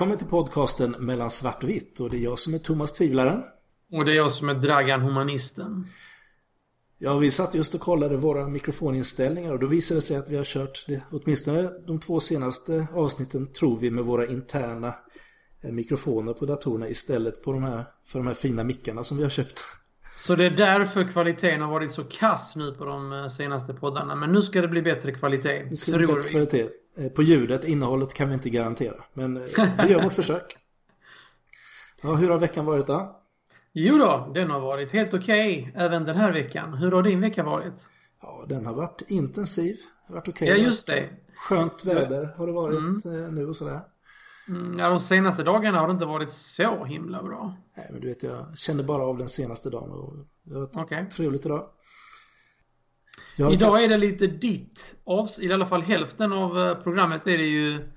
Välkommen till podcasten Mellan svart och vitt och det är jag som är Thomas Tvivlaren. Och det är jag som är Dragan Humanisten. Ja, vi satt just och kollade våra mikrofoninställningar och då visade det sig att vi har kört det, åtminstone de två senaste avsnitten tror vi med våra interna eh, mikrofoner på datorerna istället på de här, för de här fina mickarna som vi har köpt. Så det är därför kvaliteten har varit så kass nu på de eh, senaste poddarna. Men nu ska det bli bättre kvalitet. Nu ska det bli bättre kvalitet. Eh, på ljudet, innehållet kan vi inte garantera. Men vi gör vårt försök. Ja, hur har veckan varit då? Jo då, den har varit helt okej okay, även den här veckan. Hur har din vecka varit? Ja, den har varit intensiv. Varit okej. Okay. Ja, just det. Skönt väder har det varit mm. nu och sådär. Mm, ja, de senaste dagarna har det inte varit så himla bra. Nej, men du vet, jag känner bara av den senaste dagen och det var okay. trevligt idag. Jag idag är det lite ditt, i alla fall hälften av eh, programmet är det ju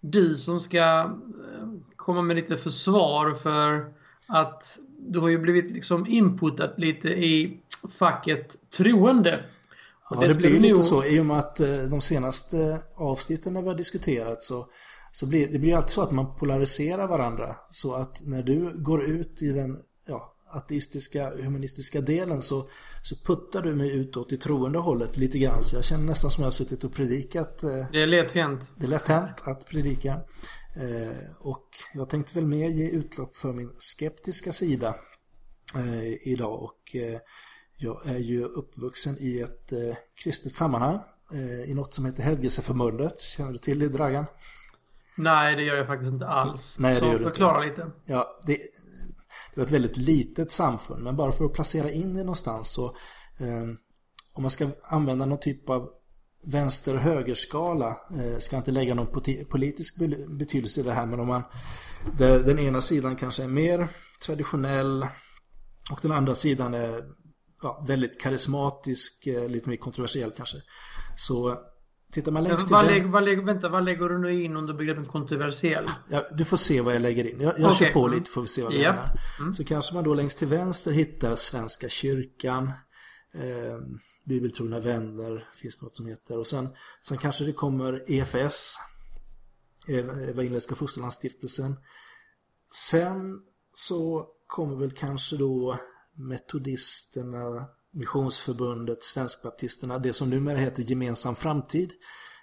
du som ska eh, komma med lite försvar för att du har ju blivit liksom inputat lite i facket troende. Och ja, det, det blir ju nog... lite så i och med att eh, de senaste avsnitten när vi har diskuterat så, så blir det blir alltid så att man polariserar varandra. Så att när du går ut i den ateistiska, humanistiska delen så, så puttar du mig utåt i troende hållet lite grann. Så jag känner nästan som jag har suttit och predikat. Eh, det är lätt hänt. Det är lätt hänt att predika. Eh, och jag tänkte väl mer ge utlopp för min skeptiska sida eh, idag. Och eh, jag är ju uppvuxen i ett eh, kristet sammanhang. Eh, I något som heter Helgelseförbundet. Känner du till det Dragan? Nej, det gör jag faktiskt inte alls. Nej, det Så gör förklara inte. lite. Ja, det, det var ett väldigt litet samfund. Men bara för att placera in det någonstans så eh, om man ska använda någon typ av vänster-högerskala eh, ska inte lägga någon politisk betydelse i det här men om man där den ena sidan kanske är mer traditionell och den andra sidan är ja, väldigt karismatisk, eh, lite mer kontroversiell kanske. Så tittar man längst vad, lägg, vad, lägg, Vänta, vad lägger du nu in under begreppet kontroversiell? Ja, du får se vad jag lägger in. Jag, jag okay. kör på lite får vi se vad vi yep. Mm. Så kanske man då längst till vänster hittar Svenska kyrkan. Eh, Bibeltrogna vänner finns något som heter. Och sen, sen kanske det kommer EFS, Evangeliska Fosterlandsstiftelsen. Sen så kommer väl kanske då Metodisterna, Missionsförbundet, Svenskbaptisterna, det som numera heter Gemensam Framtid.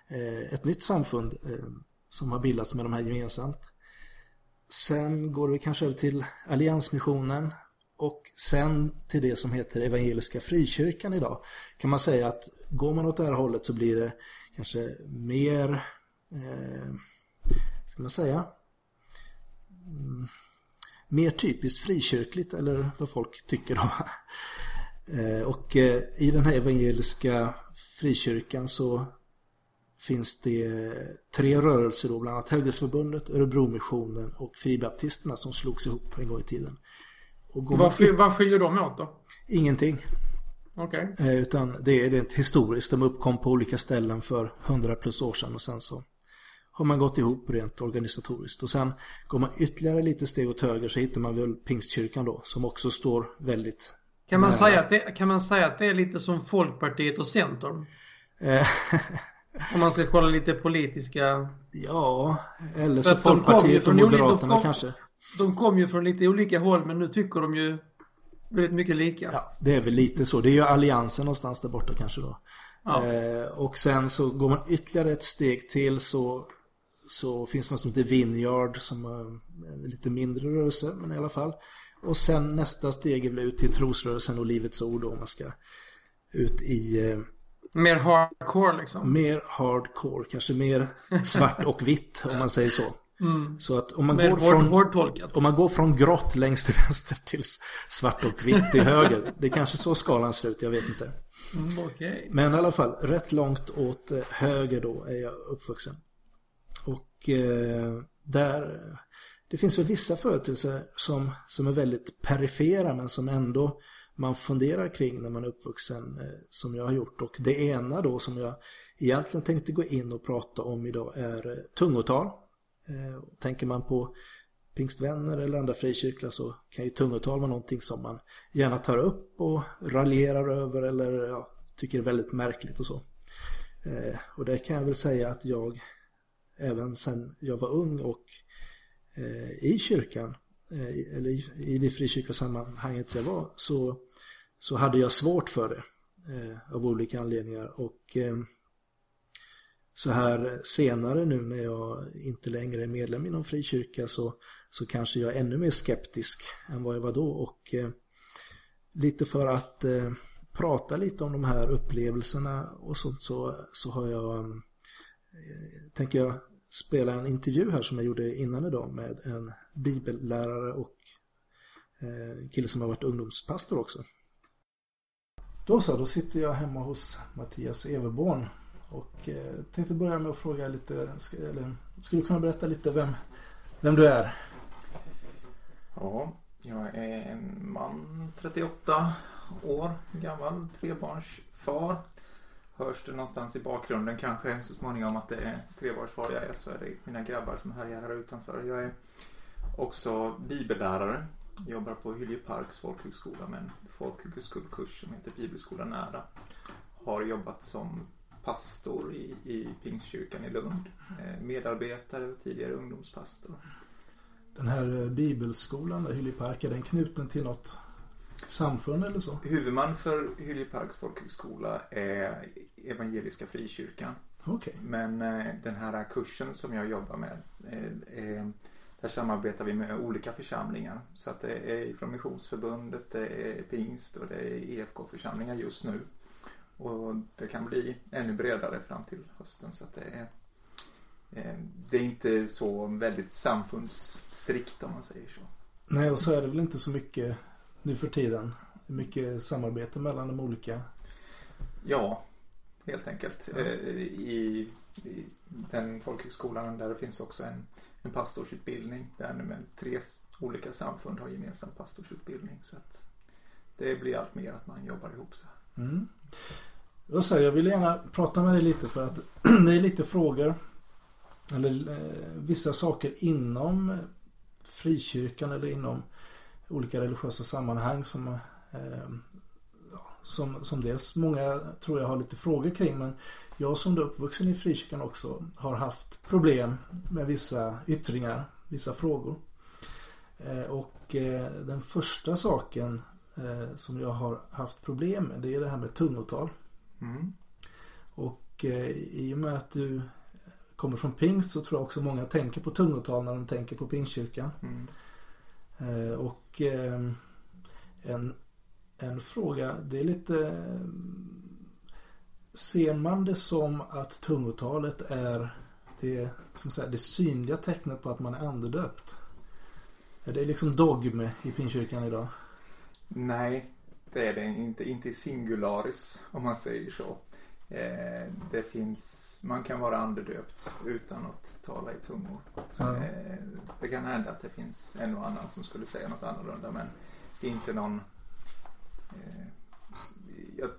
Eh, ett nytt samfund eh, som har bildats med de här gemensamt. Sen går vi kanske över till Alliansmissionen och sen till det som heter Evangeliska Frikyrkan idag. Kan man säga att går man åt det här hållet så blir det kanske mer, eh, ska man säga, mm, mer typiskt frikyrkligt eller vad folk tycker då. Eh, och eh, i den här evangeliska frikyrkan så finns det tre rörelser då, bland annat Helgesförbundet, Örebromissionen och Fribaptisterna som slogs ihop en gång i tiden. vad, skiljer, vad skiljer de åt då? Ingenting. Okay. Eh, utan det är rent historiskt. De uppkom på olika ställen för hundra plus år sedan och sen så har man gått ihop rent organisatoriskt. Och sen går man ytterligare lite steg åt höger så hittar man väl Pingstkyrkan då som också står väldigt kan man, säga att det, kan man säga att det är lite som Folkpartiet och Centern? Eh. Om man ska kolla lite politiska... Ja, eller så Folkpartiet och Moderaterna de kom, kanske. De kom ju från lite olika håll men nu tycker de ju väldigt mycket lika. Ja, det är väl lite så. Det är ju alliansen någonstans där borta kanske då. Ja. Eh, och sen så går man ytterligare ett steg till så, så finns det något som heter Vineyard som är en lite mindre rörelse men i alla fall. Och sen nästa steg är väl ut till trosrörelsen och Livets Ord om man ska ut i... Eh, mer hardcore liksom? Mer hardcore, kanske mer svart och vitt om man säger så. Mm. Så att om man, går från, hård om man går från grått längst till vänster till svart och vitt till höger. Det är kanske så skalan ser ut, jag vet inte. Mm, okay. Men i alla fall, rätt långt åt eh, höger då är jag uppvuxen. Och eh, där det finns väl vissa företeelser som, som är väldigt perifera men som ändå man funderar kring när man är uppvuxen eh, som jag har gjort. Och det ena då som jag egentligen tänkte gå in och prata om idag är eh, tungotal. Eh, tänker man på pingstvänner eller andra frikyrkliga så kan ju tungotal vara någonting som man gärna tar upp och raljerar över eller ja, tycker är väldigt märkligt och så. och det kan jag väl säga att jag även sen jag var ung och Eh, i kyrkan, eh, eller i det frikyrkosammanhanget jag var, så, så hade jag svårt för det eh, av olika anledningar. Och så här senare nu när jag inte längre är medlem i någon frikyrka så, så kanske jag är ännu mer skeptisk än vad jag var då. Och eh, lite för att eh, prata lite om de här upplevelserna och sånt så, så har jag, eh, tänker jag spela en intervju här som jag gjorde innan idag med en bibellärare och eh, kille som har varit ungdomspastor också. Då så, då sitter jag hemma hos Mattias Everborn och eh, tänkte börja med att fråga lite, eller skulle du kunna berätta lite vem, vem du är? Ja, jag är en man, 38 år gammal, trebarnsfar. Hörs det någonstans i bakgrunden kanske så småningom att det är trebarnsfar jag är så är det mina grabbar som härjar här utanför. Jag är också bibellärare. Jobbar på Hylje Parks folkhögskola med en folkhögskolekurs som heter Bibelskolan nära. Har jobbat som pastor i, i Pingstkyrkan i Lund. Eh, medarbetare och tidigare ungdomspastor. Den här eh, bibelskolan, Hyljepark, är den knuten till något samfund eller så? Huvudman för Hyljeparks folkhögskola är Evangeliska Frikyrkan. Okay. Men eh, den här kursen som jag jobbar med där samarbetar vi med olika församlingar. Så att det är från Missionsförbundet, det är Pingst och det är EFK-församlingar just nu. Och det kan bli ännu bredare fram till hösten. Så att det är eh, det är inte så väldigt samfundsstrikt om man säger så. Nej, och så är det väl inte så mycket nu för tiden. Mycket samarbete mellan de olika. Ja, helt enkelt. Ja. Eh, I, I, den folkhögskolan där det finns också en, en pastorsutbildning. Där tre olika samfund har gemensam pastorsutbildning. Så att det blir allt mer att man jobbar ihop sig. Mm. Jag, säger, jag vill gärna prata med dig lite för att det är lite frågor eller eh, vissa saker inom frikyrkan eller inom olika religiösa sammanhang som, eh, som, som dels många tror jag har lite frågor kring men jag som är uppvuxen i frikyrkan också har haft problem med vissa yttringar, vissa frågor. Eh, och eh, den första saken eh, som jag har haft problem med det är det här med tungotal. Mm. Och i och med att du kommer från pingst så tror jag också många tänker på tungotal när de tänker på pingstkyrkan. Mm. Och en, en fråga, det är lite Ser man det som att tungotalet är det, som säger, det synliga tecknet på att man är andedöpt? Är det liksom dogm i pingstkyrkan idag? Nej, det är det inte. Inte singularis om man säger så. Eh, det finns, man kan vara andedöpt utan att tala i tungor. Mm. Eh, det kan hända att det finns en och annan som skulle säga något annorlunda men det är inte någon jag,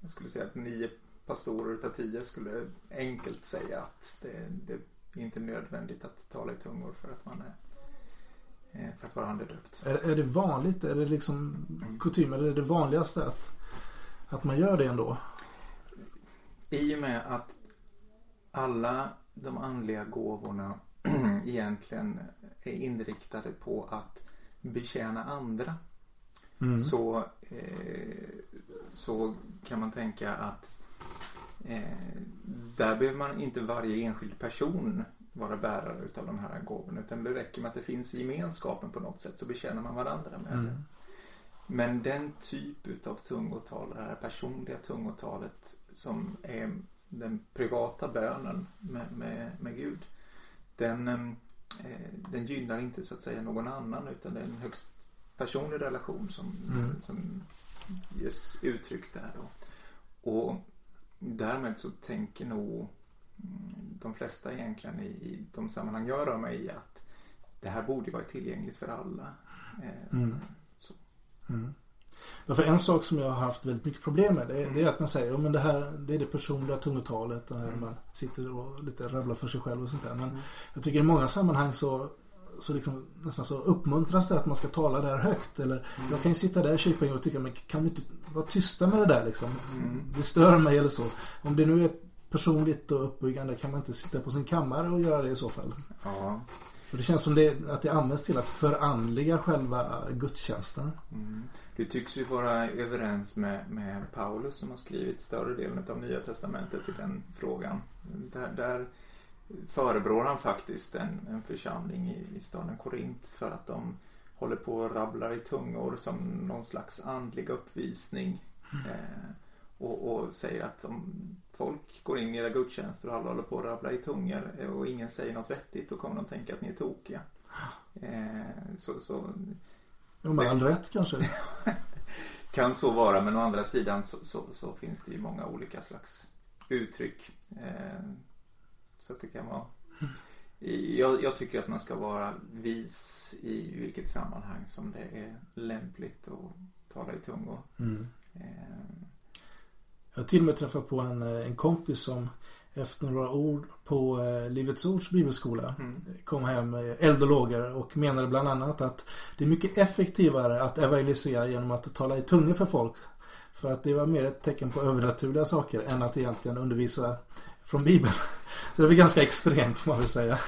jag, skulle säga att nio pastorer utav tio skulle enkelt säga att det, det är inte nödvändigt att tala i tungor för att man är Eh, för att vara andedöpt. Är, är det vanligt? Är det liksom mm. kutym? Eller är det vanligaste att, att man gör det ändå? I och med att alla de andliga gåvorna egentligen är inriktade på att betjäna andra. Mm. Så, eh, så kan man tänka att eh, där behöver man inte varje enskild person vara bärare utav de här gåvorna. Utan det räcker med att det finns gemenskapen på något sätt så betjänar man varandra med mm. det. Men den typ utav tungotal, det här personliga tungotalet som är den privata bönen med, med, med Gud. Den, eh, den gynnar inte så att säga någon annan utan det är en högst personlig relation som, mm. som ges uttryck där. Då. Och därmed så tänker nog de flesta egentligen i de sammanhang jag rör mig i att det här borde vara tillgängligt för alla. Eh, mm. Mm. För en sak som jag har haft väldigt mycket problem med det är, det är att man säger att det här det är det personliga tungotalet. Där mm. man sitter och lite rabblar för sig själv och sånt där. Men mm. jag tycker i många sammanhang så så liksom, nästan så uppmuntras det att man ska tala där högt. Eller mm. jag kan ju sitta där i kyrkan och tycka men kan vi inte vara tysta med det där liksom? Mm. Det stör mig eller så. Om det nu är personligt och uppbyggande kan man inte sitta på sin kammare och göra det i så fall? Ja. Och det känns som det, att det används till att förandliga själva gudstjänsten. Mm. Du tycks ju vara överens med, med Paulus som har skrivit större delen av Nya Testamentet i den frågan. Där, där förebrår han faktiskt en, en församling i, i staden Korint för att de håller på och rabblar i tungor som någon slags andlig uppvisning. Eh, och, och, säger att om folk går in i era gudstjänster och alla håller på att rabbla i tungor och ingen säger något vettigt då kommer de tänka att ni är tokiga. Eh, så, så, jo, med all rätt kanske. kan så vara men å andra sidan så, så, så, finns det ju många olika slags uttryck. Eh, så vara jag, jag, tycker att man ska vara vis i vilket sammanhang som det är lämpligt att tala i tungor. Mm. Eh. Jag har till och med träffat på en, eh, en kompis som efter några ord på eh, Livets Ords bibelskola mm. kom hem eld och lågor och menade bland annat att det är mycket effektivare att evangelisera genom att tala i tungor för folk. För att det var mer ett tecken på övernaturliga saker än att egentligen undervisa från Bibeln. Det är väl ganska extremt får man väl säga.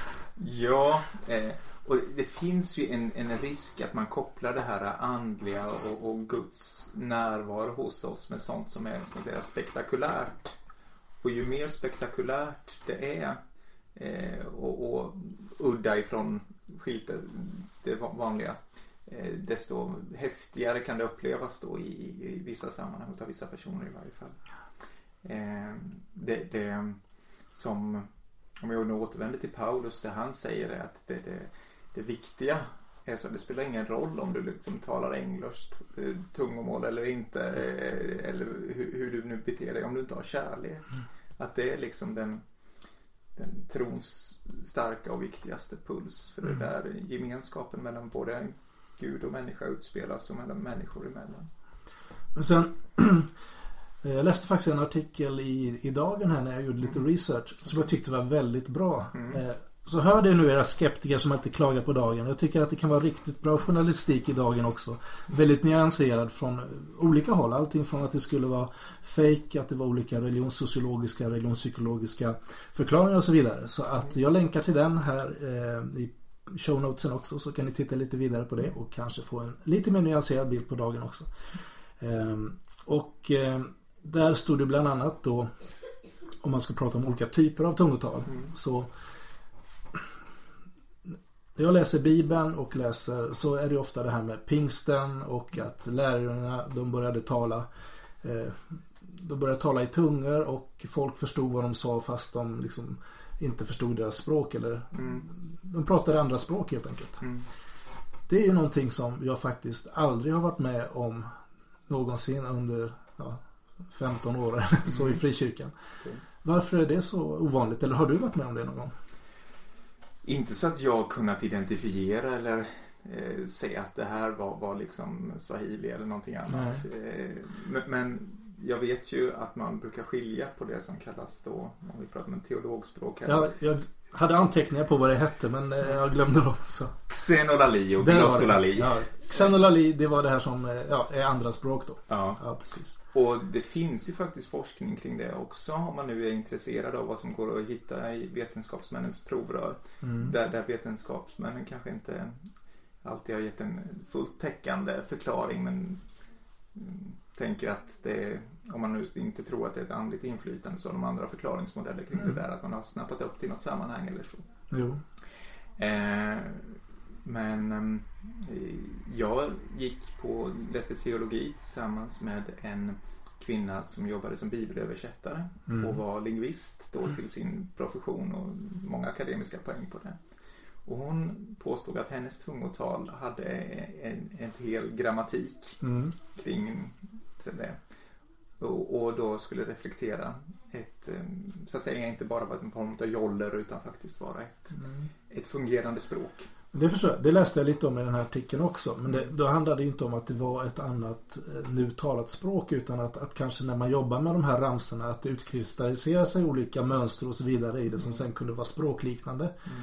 Ja, eh, och det finns ju en, en risk att man kopplar det här andliga och, och Guds närvaro hos oss med sånt som är så att säga, spektakulärt. Och ju mer spektakulärt det är eh, och, och udda ifrån skilt det vanliga eh, desto häftigare kan det upplevas då i, i vissa sammanhang av vissa personer i varje fall. Det, det som, om jag nu återvänder till Paulus, det han säger är att det, det, det viktiga är så det spelar ingen roll om du liksom talar engelskt eh, tungomål eller inte eh, eller hur, hur, du nu beter dig om du inte har kärlek. Mm. Att det är liksom den, den trons starka och viktigaste puls. För mm. det där gemenskapen mellan både Gud och människa utspelas och mellan människor emellan. Men sen jag läste faktiskt en artikel i, i dagen här när jag gjorde lite research som jag tyckte var väldigt bra. Mm. Eh, så hör det nu era skeptiker som alltid klagar på dagen. Jag tycker att det kan vara riktigt bra journalistik i dagen också. Väldigt nyanserad från olika håll. Allting från att det skulle vara fake, att det var olika religionssociologiska, religionspsykologiska förklaringar och så vidare. Så att jag länkar till den här eh, i shownotesen också så kan ni titta lite vidare på det och kanske få en lite mer nyanserad bild på dagen också. Eh, och eh, där stod det bland annat då om man ska prata om olika typer av tungotal. Mm. Så när jag läser Bibeln och läser så är det ofta det här med pingsten och att lärarna de började tala eh, de började tala i tungor och folk förstod vad de sa fast de liksom inte förstod deras språk eller mm. de pratade andra språk helt enkelt. Mm. Det är ju någonting som jag faktiskt aldrig har varit med om någonsin under ja, 15 år eller så i mm. frikyrkan. Varför är det så ovanligt? Eller har du varit med om det någon gång? Inte så att jag kunnat identifiera eller eh, säga att det här var, var liksom swahili eller någonting annat. Eh, men, men, jag vet ju att man brukar skilja på det som kallas då, om vi pratar om teologspråk. Här. Ja, jag hade anteckningar på vad det hette men eh, jag glömde dem. Så. Xenolali och glossolali. Ja, Xenolali det var det här som eh, ja, är andra språk då. Ja. ja, precis. Och det finns ju faktiskt forskning kring det också om man nu är intresserad av vad som går att hitta i vetenskapsmännens provrör. Mm. Där, där vetenskapsmännen kanske inte alltid har gett en fullt täckande förklaring men mm, tänker att det om man nu inte tror att det är ett andligt inflytande så har de andra förklaringsmodeller kring mm. det där att man har snappat upp det i något sammanhang eller så. Jo. Eh, men eh, jag gick på, läste teologi tillsammans med en kvinna som jobbade som bibelöversättare mm. och var lingvist då till sin profession och många akademiska poäng på det. Och hon påstod att hennes tungotal hade en, en hel grammatik mm. kring det. Och, och, då skulle reflektera ett, eh, så att säga inte bara vara en form av joller utan faktiskt vara ett, mm. ett fungerande språk. Det förstår jag. Det läste jag lite om i den här artikeln också. Men det, då handlade det inte om att det var ett annat eh, nu talat språk utan att, att kanske när man jobbar med de här ramsorna att det utkristalliserar sig olika mönster och så vidare i det som sen kunde vara språkliknande. Mm.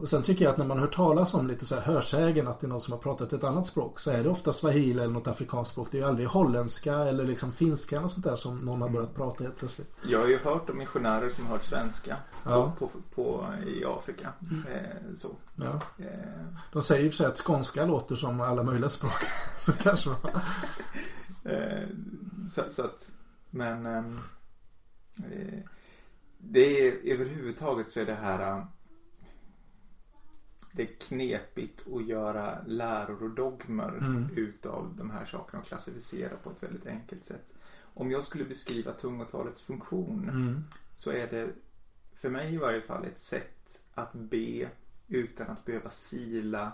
Och sen tycker jag att när man hör talas om lite så här hörsägen att det är någon som har pratat ett annat språk så är det ofta swahili eller något afrikanskt språk. Det är ju aldrig holländska eller liksom finska eller sånt där som någon har börjat prata helt plötsligt. Jag har ju hört om missionärer som har hört svenska ja. på, på, på, i Afrika. Mm. Eh, så. Ja. Eh. De säger ju för sig att skånska låter som alla möjliga språk. så kanske eh, så, så, att, men ehm, eh, det är överhuvudtaget så är det här det är knepigt att göra läror och dogmer mm. utav de här sakerna och klassificera på ett väldigt enkelt sätt. Om jag skulle beskriva tungotalets funktion mm. så är det för mig i varje fall ett sätt att be utan att behöva sila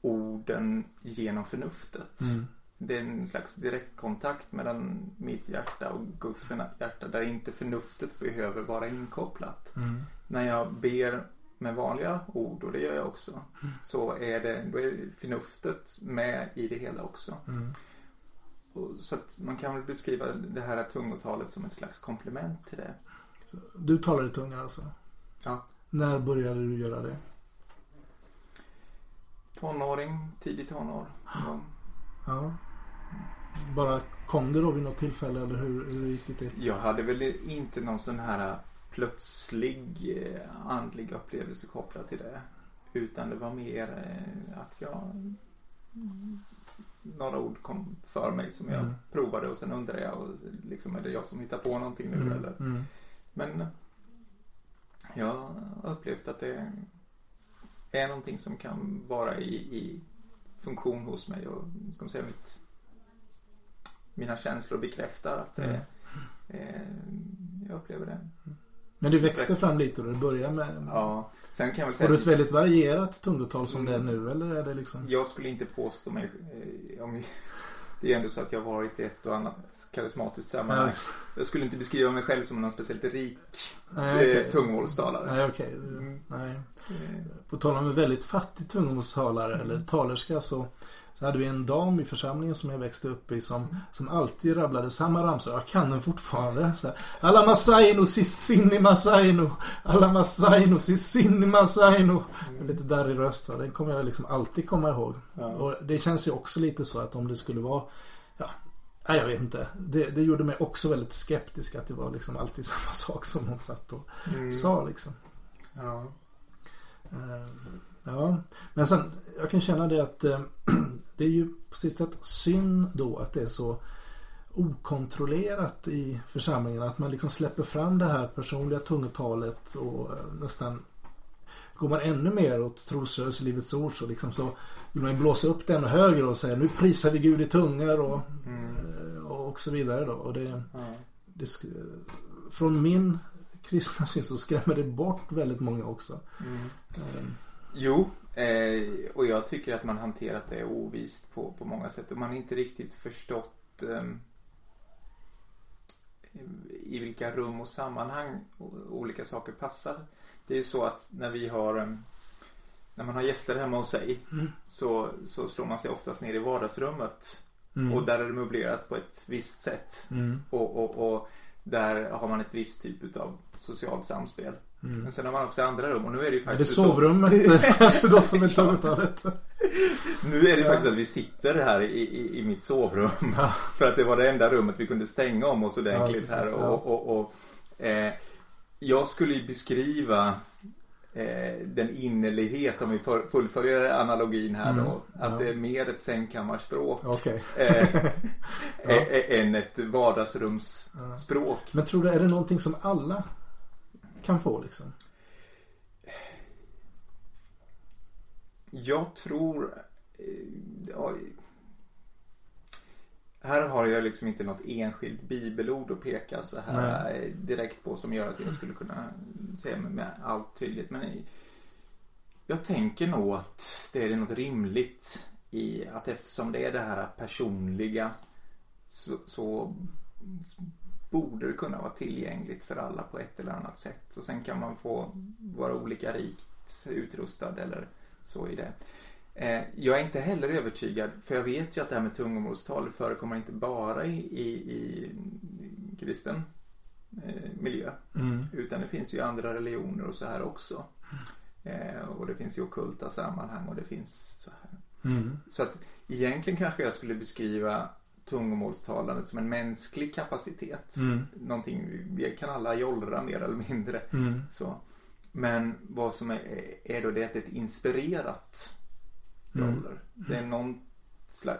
orden genom förnuftet. Mm. Det är en slags direktkontakt mellan mitt hjärta och Guds hjärta där inte förnuftet behöver vara inkopplat. Mm. När jag ber med vanliga ord och det gör jag också. Mm. Så är det, då är förnuftet med i det hela också. Mm. Och, så att man kan väl beskriva det här tungotalet som ett slags komplement till det. Du talar i tungor alltså? Ja. När började du göra det? Tonåring, tidig tonår. Ja. ja. Bara kom det då vid något tillfälle eller hur, hur gick det till? Jag hade väl inte någon sån här plötslig eh, andlig upplevelse kopplad till det. Utan det var mer eh, att jag några ord kom för mig som jag mm. provade och sen undrade jag och liksom är det jag som hittar på någonting nu mm. eller? Mm. Men jag har upplevt att det är någonting som kan vara i, i funktion hos mig och ska man säga mitt mina känslor bekräftar att det, eh, jag upplever det. Men det växte fram lite och det började med... Ja. Sen kan jag väl säga Har du ett väldigt varierat tungotal som det är nu eller är det liksom? Jag skulle inte påstå mig... Eh, om, det är ändå så att jag har varit i ett och annat karismatiskt sammanhang. Ja. Jag skulle inte beskriva mig själv som någon speciellt rik Nej, okay. Eh, tungomålstalare. Nej. Okay. Mm. Nej. På tal om en väldigt fattig tungomålstalare mm. eller talerska så så hade vi en dam i församlingen som jag växte upp i som, som alltid rabblade samma ramsor. Jag kan den fortfarande. Så här, Alla masaino sissini masaino. Alla masaino sissini masaino. Mm. Lite darrig röst. Va? Den kommer jag liksom alltid komma ihåg. Ja. Och det känns ju också lite så att om det skulle vara Ja, Nej, jag vet inte. Det, det gjorde mig också väldigt skeptisk att det var liksom alltid samma sak som hon satt och mm. sa liksom. Ja. Uh, Ja, men sen jag kan känna det att eh, det är ju på sitt sätt synd då att det är så okontrollerat i församlingen. Att man liksom släpper fram det här personliga tungotalet och eh, nästan Går man ännu mer åt trosrörelselivets ord så liksom så vill man blåsa upp det ännu högre och säga nu prisar vi Gud i tungor och, mm. Eh, och så vidare då. Och det, mm. det, från min kristna syn så skrämmer det bort väldigt många också. Mm. Jo, eh, och jag tycker att man hanterat det ovist på, på många sätt och man har inte riktigt förstått eh, i vilka rum och sammanhang olika saker passar. Det är ju så att när vi har eh, när man har gäster hemma hos sig mm. så, så slår man sig oftast ner i vardagsrummet mm. och där är det möblerat på ett visst sätt. Mm. Och, och, och där har man ett visst typ av socialt samspel. Mm. Men sen har man också andra rum och nu är det ju faktiskt Är det sovrummet kanske då som är tungotalet? Nu är det ja. faktiskt att vi sitter här i, i, i mitt sovrum. Ja. För att det var det enda rummet vi kunde stänga om oss ordentligt ja, här. Och, och, och eh, jag skulle ju beskriva eh, den innerlighet om vi fullföljer analogin här mm. då. Att det är mer ett sängkammarspråk. Okay. eh, än ett vardagsrumsspråk. Men tror du, är det någonting som alla kan få liksom? Jag tror... Eh, ja, här har jag liksom inte något enskilt bibelord att peka så här Nej. direkt på som gör att jag skulle kunna säga med allt tydligt. Men jag tänker nog att det är något rimligt i att eftersom det är det här personliga så, så borde det kunna vara tillgängligt för alla på ett eller annat sätt. Och sen kan man få vara olika rikt utrustad eller så i det. Eh, jag är inte heller övertygad, för jag vet ju att det här med tungomålstal förekommer inte bara i, i, i kristen eh, miljö. Mm. Utan det finns ju andra religioner och så här också. Eh, och det finns i okulta sammanhang och det finns så här. Mm. Så att egentligen kanske jag skulle beskriva tungomålstalandet som en mänsklig kapacitet. Mm. Någonting, vi kan alla jollra mer eller mindre. Mm. Så. Men vad som är, är då det att är ett inspirerat mm. joller. Mm. Det är någon,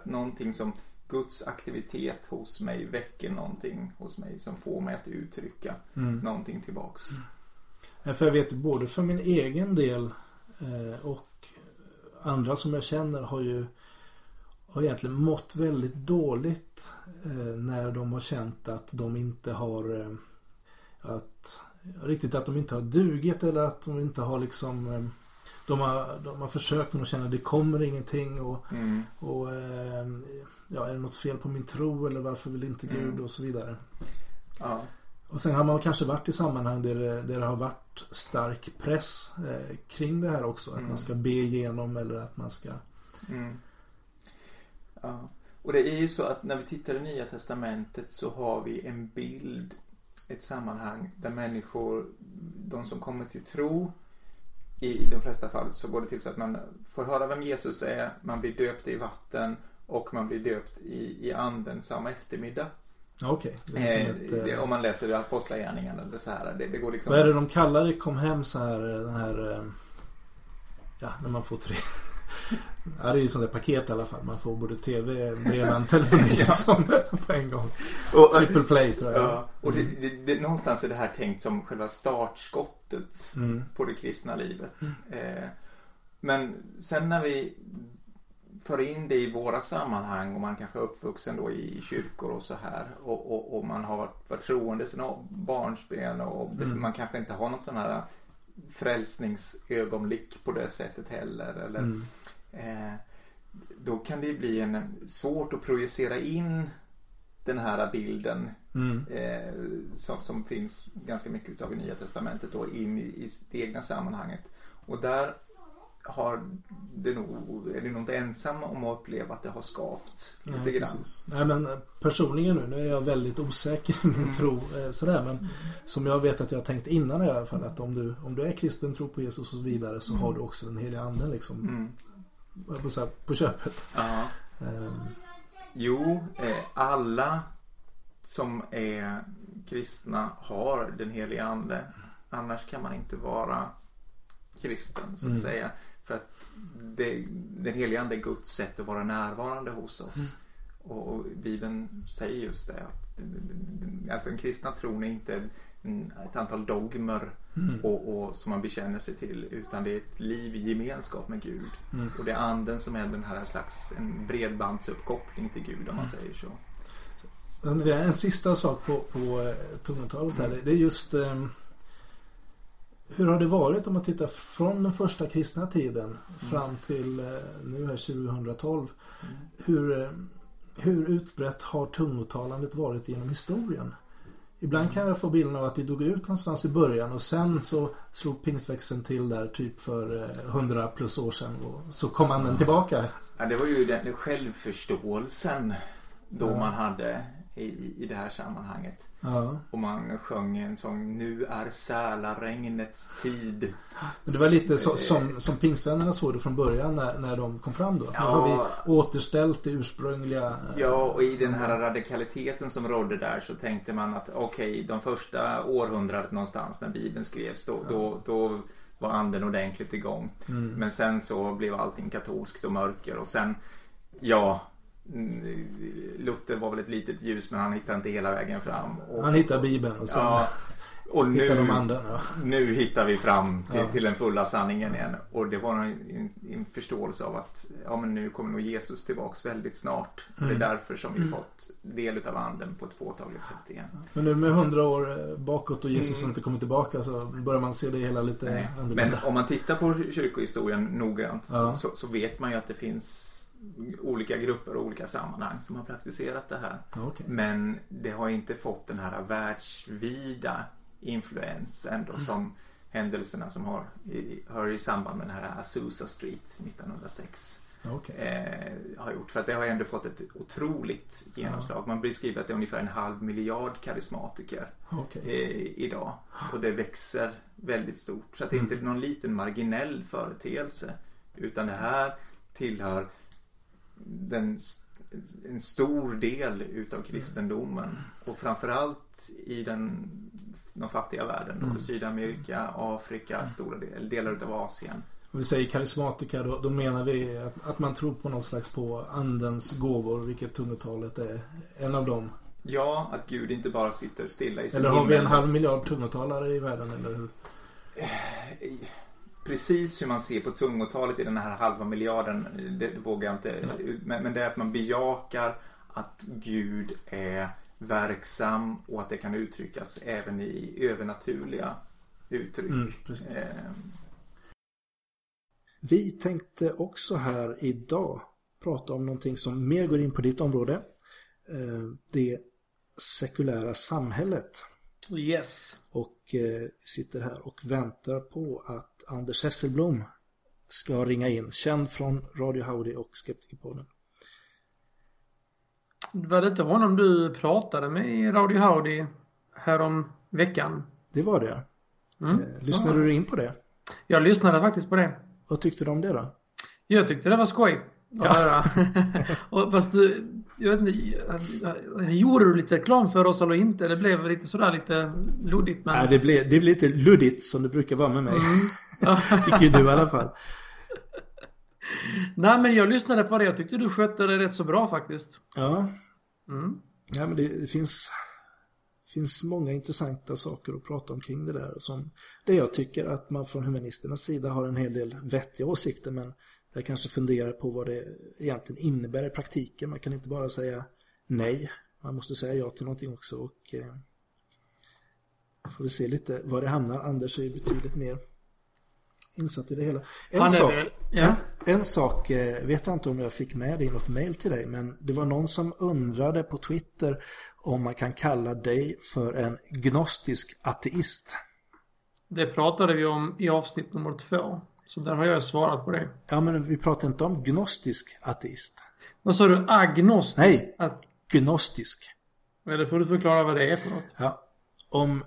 någonting som Guds aktivitet hos mig väcker någonting hos mig som får mig att uttrycka mm. någonting tillbaks. Mm. För jag vet både för min egen del eh, och andra som jag känner har ju har egentligen mått väldigt dåligt eh, när de har känt att de inte har eh, att riktigt att de inte har dugit eller att de inte har liksom eh, de har, de har försökt men de känner att det kommer ingenting och, mm. och eh, ja, är det något fel på min tro eller varför vill inte Gud mm. och så vidare. Ja. Och sen har man kanske varit i sammanhang där det, där det har varit stark press eh, kring det här också. Att mm. man ska be igenom eller att man ska mm. Ja. Och det är ju så att när vi tittar i Nya Testamentet så har vi en bild, ett sammanhang där människor, de som kommer till tro, i de flesta fall så går det till så att man får höra vem Jesus är, man blir döpt i vatten och man blir döpt i, i anden samma eftermiddag. Okej. Okay. Eh, eh, om man läser Apostlagärningarna eller så här. Det, det, går liksom... Vad är det de kallar det? Kom hem så här, den här... Eh, ja, när man får tre... Ja, det är ju sånt där paket i alla fall. Man får både tv, bredband, telefoni liksom, på en gång. Och, Triple play tror jag. Ja, och det, det, det, någonstans är det här tänkt som själva startskottet mm. på det kristna livet. Mm. Eh, men sen när vi för in det i våra sammanhang och man kanske är uppvuxen då i kyrkor och så här och, och, och man har varit troende sedan barnsben och mm. man kanske inte har någon sån här frälsningsögonblick på det sättet heller. Eller, mm. Då kan det bli en, svårt att projicera in den här bilden mm. eh, som, som, finns ganska mycket utav i Nya Testamentet då in i, i det egna sammanhanget. Och där har det nog, är det nog inte ensam om att uppleva att det har skavt lite Nej, grann. Nej men eh, personligen nu, nu är jag väldigt osäker i min mm. tro eh, sådär men mm. som jag vet att jag har tänkt innan i alla fall att om du, om du är kristen, tror på Jesus och så vidare så mm. har du också den heliga anden liksom mm. På, så här, på köpet. Ja. Um. Jo, eh, alla som är kristna har den heliga ande. Annars kan man inte vara kristen så att mm. säga. För att det, den heliga ande är Guds sätt att vara närvarande hos oss. Mm. Och, och Bibeln säger just det. Att, alltså den kristna tron är inte ett antal dogmer mm. och, och, som man bekänner sig till utan det är ett liv i gemenskap med Gud. Mm. Och det är anden som är den här slags en bredbandsuppkoppling till Gud om man mm. säger så. En sista sak på, på eh, tungotalet här. Det är just eh, hur har det varit om man tittar från den första kristna tiden mm. fram till eh, nu här 2012? Mm. Hur, eh, hur utbrett har tungotalandet varit genom historien? Ibland kan jag få bilden av att det dog ut någonstans i början och sen så slog pingstväxeln till där typ för 100 eh, plus år sedan och så kom anden tillbaka. Ja, det var ju den självförståelsen då ja. man hade i, i det här sammanhanget. Ja. Och man sjöng en sång Nu är sälaregnets tid. Det var lite så, som, som pingstvännerna såg det från början när, när de kom fram då. Ja. Nu har vi återställt det ursprungliga. Ja, och i den här radikaliteten som rådde där så tänkte man att okej, okay, de första århundradet någonstans när Bibeln skrevs då, ja. då, då var anden ordentligt igång. Mm. Men sen så blev allting katolskt och mörker och sen Ja, Luther var väl ett litet ljus men han hittade inte hela vägen fram. Och, han hittade Bibeln och sen ja, och nu, de andra, ja. nu hittar vi fram till, ja. till, den fulla sanningen igen. Och det var en, en, förståelse av att ja, men nu kommer nog Jesus tillbaks väldigt snart. Mm. Det är mm. därför som vi mm. fått del av anden på ett påtagligt sätt igen. Men nu med hundra år eh, bakåt och Jesus mm. inte kommer tillbaka så börjar man se det hela lite annorlunda. Men om man tittar på kyrkohistorien noggrant så, så vet man ju att det finns olika grupper och olika sammanhang som har praktiserat det här. Okay. Men det har inte fått den här världsvida influens ändå mm. som händelserna som har, i, hör i samband med den här Azusa Street 1906 Okay. Eh, har gjort. För att det har ändå fått ett otroligt genomslag. Ja. Man beskriver att det är ungefär en halv miljard karismatiker okay. eh, idag. Och det växer väldigt stort. Så att det är inte mm. någon liten marginell företeelse. Utan det här tillhör den, en stor del utav kristendomen. Och framförallt i den, den fattiga världen. Mm. Sydamerika, Afrika, stora del, delar utav Asien. Om vi säger karismatika då, då menar vi att, att, man tror på något slags på andens gåvor, vilket tungotalet är en av dem. Ja, att Gud inte bara sitter stilla i sin Eller har vi en halv miljard tungotalare i världen, eller hur? Precis hur man ser på tungotalet i den här halva miljarden, det, det vågar jag inte. Men, men det är att man bejakar att Gud är verksam och att det kan uttryckas även i övernaturliga uttryck. Mm, eh, vi tänkte också här idag prata om någonting som mer går in på ditt område. Eh, det sekulära samhället. Yes. Och eh, sitter här och väntar på att Anders Hesselblom ska ringa in. Känd från Radio Howdy och Skeptikerpodden. Var det inte honom du pratade med i Radio Howdy härom veckan? Det var det. Mm, eh, lyssnade du in på det? Jag lyssnade faktiskt på det. Vad tyckte du om det då? Jag tyckte det var skoj. Ja. och fast du, jag vet inte, gjorde du lite reklam för oss eller inte? Det blev lite sådär lite luddigt. Men... Nej, det blev, det blev lite luddigt som det brukar vara med mig. Mm. Tycker du i alla fall. Nej, men jag lyssnade på det. Jag tyckte du skötte det rätt så bra faktiskt. Ja. Mm. Ja, men det, det finns finns många intressanta saker att prata om kring det där. Som, det jag tycker att man från humanisternas sida har en hel del vettiga åsikter men jag kanske funderar på vad det egentligen innebär i praktiken. Man kan inte bara säga nej. Man måste säga ja till någonting också och eh, får vi se lite var det hamnar. Anders är ju betydligt mer insatt i det hela. En sak, ja. en, en sak eh, vet jag inte om jag fick med i något mail till dig men det var någon som undrade på Twitter om man kan kalla dig för en gnostisk ateist. Det pratade vi om i avsnitt nummer två. Så där har jag svarat på det. Ja, men vi pratar inte om gnostisk ateist. Vad sa du? Agnostisk? Nej, gnostisk. Eller får du förklara vad det är för något? Ja. Om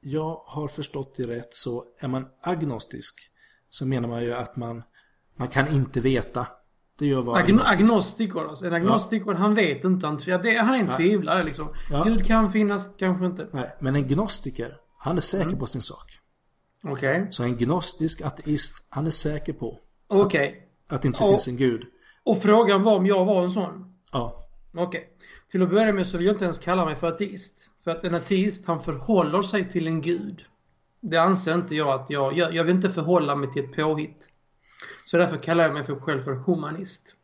jag har förstått det rätt så är man agnostisk så menar man ju att man, man kan inte veta. Det gör vad Agn agnostiker alltså. En agnostiker, ja. han vet inte. Han, det, han är en tvivlare liksom. Ja. Gud kan finnas, kanske inte. Nej, men en gnostiker, han är säker mm. på sin sak. Okej. Okay. Så en gnostisk ateist, han är säker på. Okay. Att, att det inte och, finns en gud. Och frågan var om jag var en sån? Ja. Okej. Okay. Till att börja med så vill jag inte ens kalla mig för ateist. För att en ateist, han förhåller sig till en gud. Det anser inte jag att jag gör. Jag vill inte förhålla mig till ett påhitt. Så därför kallar jag mig för själv för humanist.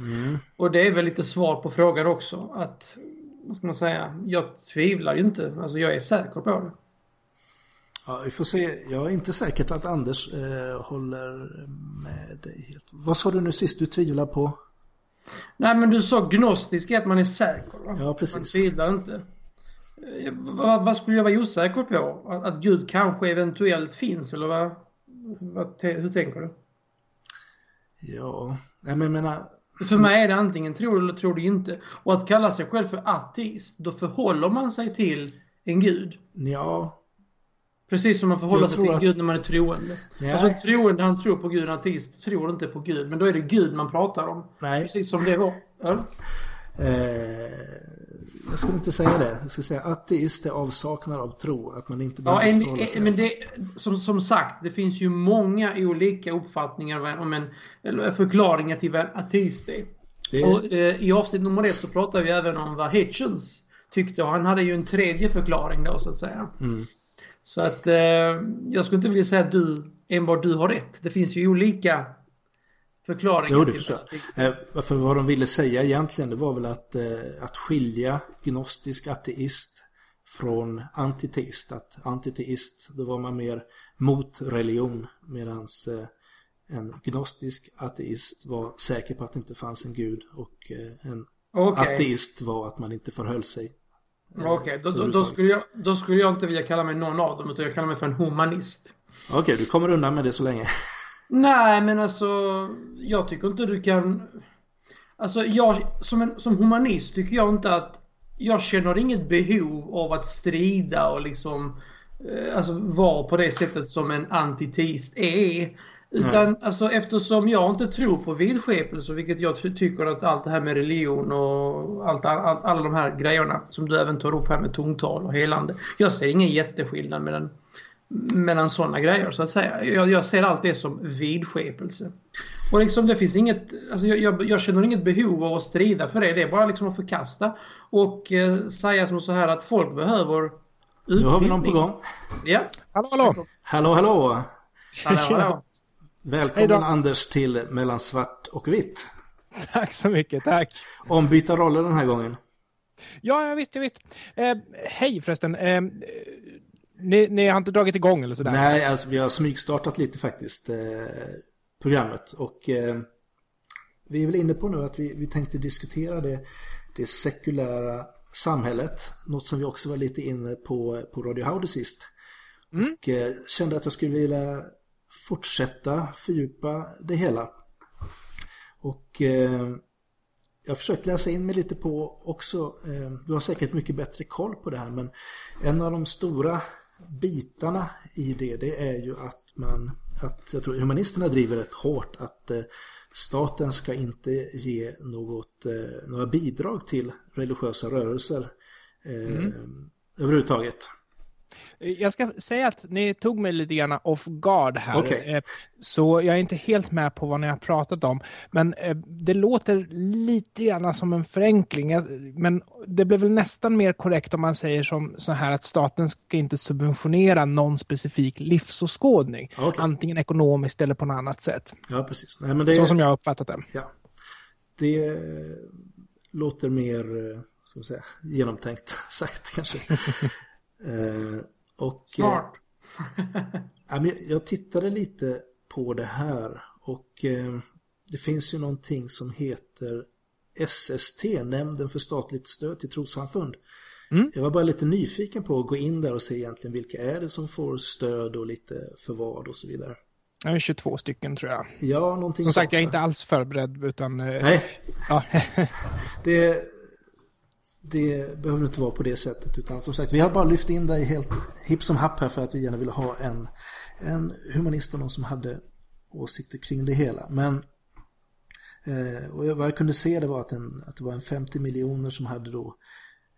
Mm. Och det är väl lite svar på frågan också. Att, vad ska man säga, jag tvivlar ju inte. Alltså jag är säker på det. Ja, vi får se. Jag är inte säker att Anders eh, håller med dig helt. Vad sa du nu sist du tvivlar på? Nej men du sa gnostisk att man är säker. Va? Ja precis. Man tvivlar inte. Eh, vad, vad, skulle jag vara osäker på? Att, att Gud kanske eventuellt finns eller vad, vad hur tänker du? Ja, nej men jag menar... För mig är det antingen tror du eller tror du inte. Och att kalla sig själv för ateist, då förhåller man sig till en gud. Ja. Precis som man förhåller sig till en gud när man är troende. Nej. Alltså en troende han tror på gud, en ateist tror inte på gud. Men då är det gud man pratar om. Nej. Precis som det var. Eh, jag skulle inte säga det. Jag skulle säga ateist är avsaknad av tro. Att man inte behöver ja, förhålla sig men det, som, som sagt, det finns ju många olika uppfattningar om en, eller förklaringar till vad en ateist är. Det... Och, eh, I avsnitt nummer ett så pratade vi även om vad Hitchens tyckte. Och han hade ju en tredje förklaring då så att säga. Mm. Så att eh, jag skulle inte vilja säga att du, enbart du har rätt. Det finns ju olika förklaringen. Jo, det förstår jag. Eh, för vad de ville säga egentligen det var väl att, eh, att skilja gnostisk ateist från antiteist. Att antiteist, då var man mer mot religion medan eh, en gnostisk ateist var säker på att det inte fanns en gud och eh, en okay. ateist var att man inte förhöll sig. Okej, okay. då, då, då, skulle jag, då skulle jag inte vilja kalla mig någon av dem utan jag kallar mig för en humanist. Okej, okay, du kommer undan med det så länge. Nej, men alltså jag tycker inte du kan... Alltså jag, som, en, som humanist tycker jag inte att... Jag känner inget behov av att strida och liksom... Eh, alltså vara på det sättet som en antiteist är. Utan Nej. alltså eftersom jag inte tror på vidskepelse, vilket jag tycker att allt det här med religion och allt, all, alla de här grejerna som du även tar upp här med tungtal och helande. Jag ser ingen jätteskillnad mellan, mellan sådana grejer så att säga. Jag, jag ser allt det som vidskepelse. Och liksom det finns inget, alltså jag, jag, jag, känner inget behov av att strida för det. Det är bara liksom att förkasta och eh, säga som så här att folk behöver utbildning. Nu har vi någon på gång. Ja. Hallå, hallå. Hallå, hallå. hallå, hallå. Välkommen Anders till Mellan svart och vitt. Tack så mycket, tack. Ombyta roller den här gången. Ja, jag vet, jag vet. Eh, hej förresten. Eh, ni, ni, har inte dragit igång eller sådär? Nej, alltså vi har smygstartat lite faktiskt eh, programmet. Och eh, vi är väl inne på nu att vi, vi tänkte diskutera det, det sekulära samhället. Något som vi också var lite inne på på Radio Howdy sist. Mm. Och eh, kände att jag skulle vilja fortsätta fördjupa det hela. Och eh, jag har försökt läsa in mig lite på också, eh, du har säkert mycket bättre koll på det här, men en av de stora bitarna i det, det är ju att man, att jag tror humanisterna driver rätt hårt att eh, staten ska inte ge något, eh, några bidrag till religiösa rörelser eh, mm. överhuvudtaget. Jag ska säga att ni tog mig lite grann off guard här. Okay. Eh, så jag är inte helt med på vad ni har pratat om. Men eh, det låter lite grann som en förenkling. Men det blir väl nästan mer korrekt om man säger som så här att staten ska inte subventionera någon specifik livsåskådning. Okay. Antingen ekonomiskt eller på något annat sätt. Ja, precis. Nej, men det... Så som jag har uppfattat det. Ja. Det låter mer ska säga, genomtänkt sagt kanske. Eh, och, Smart. Eh, jag tittade lite på det här och eh, det finns ju någonting som heter SST, Nämnden för statligt stöd till trossamfund. Mm. Jag var bara lite nyfiken på att gå in där och se egentligen vilka är det som får stöd och lite för vad och så vidare. Jag är 22 stycken tror jag. Ja, någonting Som sagt, jag är inte alls förberedd utan... Nej. Ja. det, det behöver inte vara på det sättet. Utan som sagt, vi har bara lyft in dig helt hipp som happ här för att vi gärna ville ha en, en humanist och någon som hade åsikter kring det hela. Men eh, och vad jag kunde se det var att, en, att det var en 50 miljoner som hade då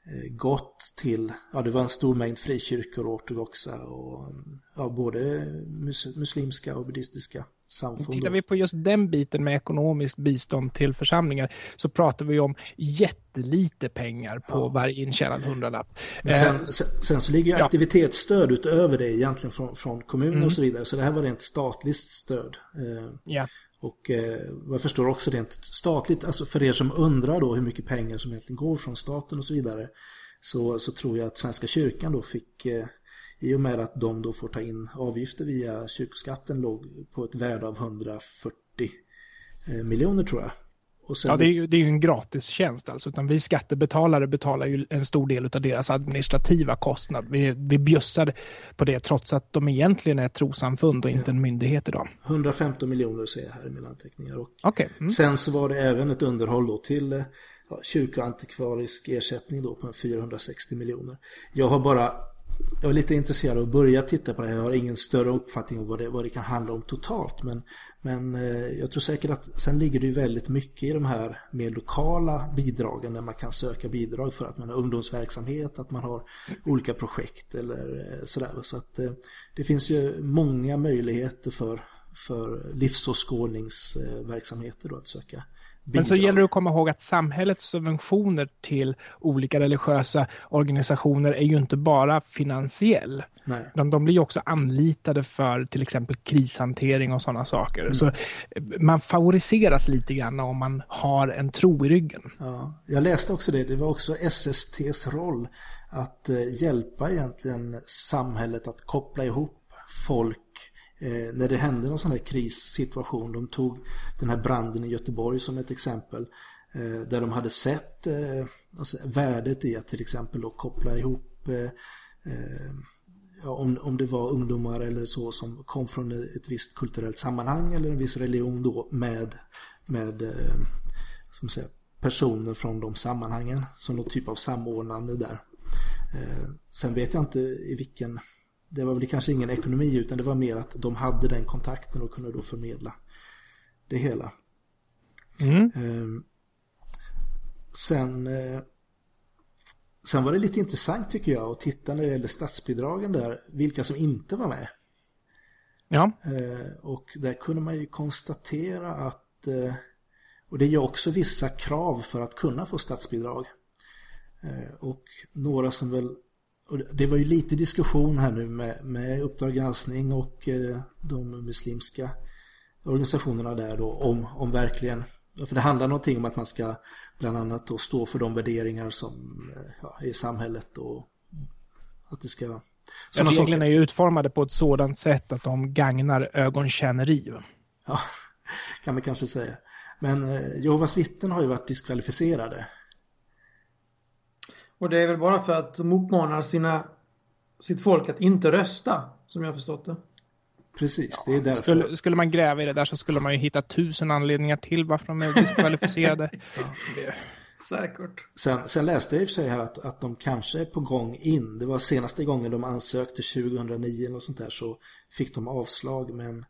eh, gått till, ja det var en stor mängd frikyrkor och ortodoxa och ja, både mus, muslimska och buddhistiska samfund. Tittar vi på just den biten med ekonomiskt bistånd till församlingar så pratar vi om jättelite pengar på ja. varje intjänad hundralapp. Sen, eh, sen, sen, så ligger ju aktivitetsstöd utöver det egentligen från, från kommunen mm. och så vidare. Så det här var rent statligt stöd. Eh, ja. Och eh, vad jag förstår också rent statligt, alltså för er som undrar då hur mycket pengar som egentligen går från staten och så vidare. Så, så tror jag att Svenska kyrkan då fick eh, i och med att de då får ta in avgifter via kyrkoskatten låg på ett värde av 140 eh, miljoner tror jag. Sen... Ja, det är, ju, det är ju en gratis tjänst alltså, utan vi skattebetalare betalar ju en stor del av deras administrativa kostnad. Vi, vi bjussar på det trots att de egentligen är ett trosamfund och inte en myndighet idag. 115 miljoner ser jag här i mina anteckningar. Och okay. Mm. Sen så var det även ett underhåll då till ja, kyrkoantikvarisk ersättning då på 460 miljoner. Jag har bara jag är lite intresserad av att börja titta på det här. Jag har ingen större uppfattning om vad det, vad det kan handla om totalt. Men, men eh, jag tror säkert att sen ligger det ju väldigt mycket i de här mer lokala bidragen där man kan söka bidrag för att man har ungdomsverksamhet, att man har olika projekt eller eh, sådär. Så att eh, det finns ju många möjligheter för, för livsåskådningsverksamheter då att söka Bidrag. Men så gäller det att komma ihåg att samhällets subventioner till olika religiösa organisationer är ju inte bara finansiell. Nej. Utan de blir också anlitade för till exempel krishantering och sådana saker. Mm. Så eh, man favoriseras lite grann om man har en tro i ryggen. Ja, jag läste också det. Det var också SSTs roll att eh, hjälpa egentligen samhället att koppla ihop folk eh, när det hände någon sån här krissituation. De tog den här branden i Göteborg som ett exempel. Eh, där de hade sett eh, alltså värdet i att till exempel då koppla ihop eh, eh, ja, om, om det var ungdomar eller så som kom från ett visst kulturellt sammanhang eller en viss religion då med, med eh, som säger, personer från de sammanhangen som någon typ av samordnande där. Eh, sen vet jag inte i vilken, det var väl kanske ingen ekonomi utan det var mer att de hade den kontakten och kunde då förmedla det hela. Mm. Eh, sen eh, Sen var det lite intressant tycker jag att titta när det gäller statsbidragen där, vilka som inte var med. Ja. Eh, och där kunde man ju konstatera att, eh, och det är ju också vissa krav för att kunna få statsbidrag. Och några som väl, och det var ju lite diskussion här nu med, med Uppdrag granskning och de muslimska organisationerna där då om, om verkligen för det handlar någonting om att man ska bland annat då stå för de värderingar som ja, är i samhället och att det ska... Ja, reglerna är ju utformade på ett sådant sätt att de gagnar ögonkänneri. Ja, kan man kanske säga. Men eh, Jehovas vittnen har ju varit diskvalificerade. Och det är väl bara för att de uppmanar sina, sitt folk att inte rösta, som jag har förstått det. Precis, det är därför. Skulle, skulle, man gräva i det där så skulle man ju hitta tusen anledningar till varför de är diskvalificerade. ja. Säkert. Sen, sen, läste jag i och för sig här att, att de kanske är på gång in. Det var senaste gången de ansökte 2009 eller sånt där så fick de avslag men,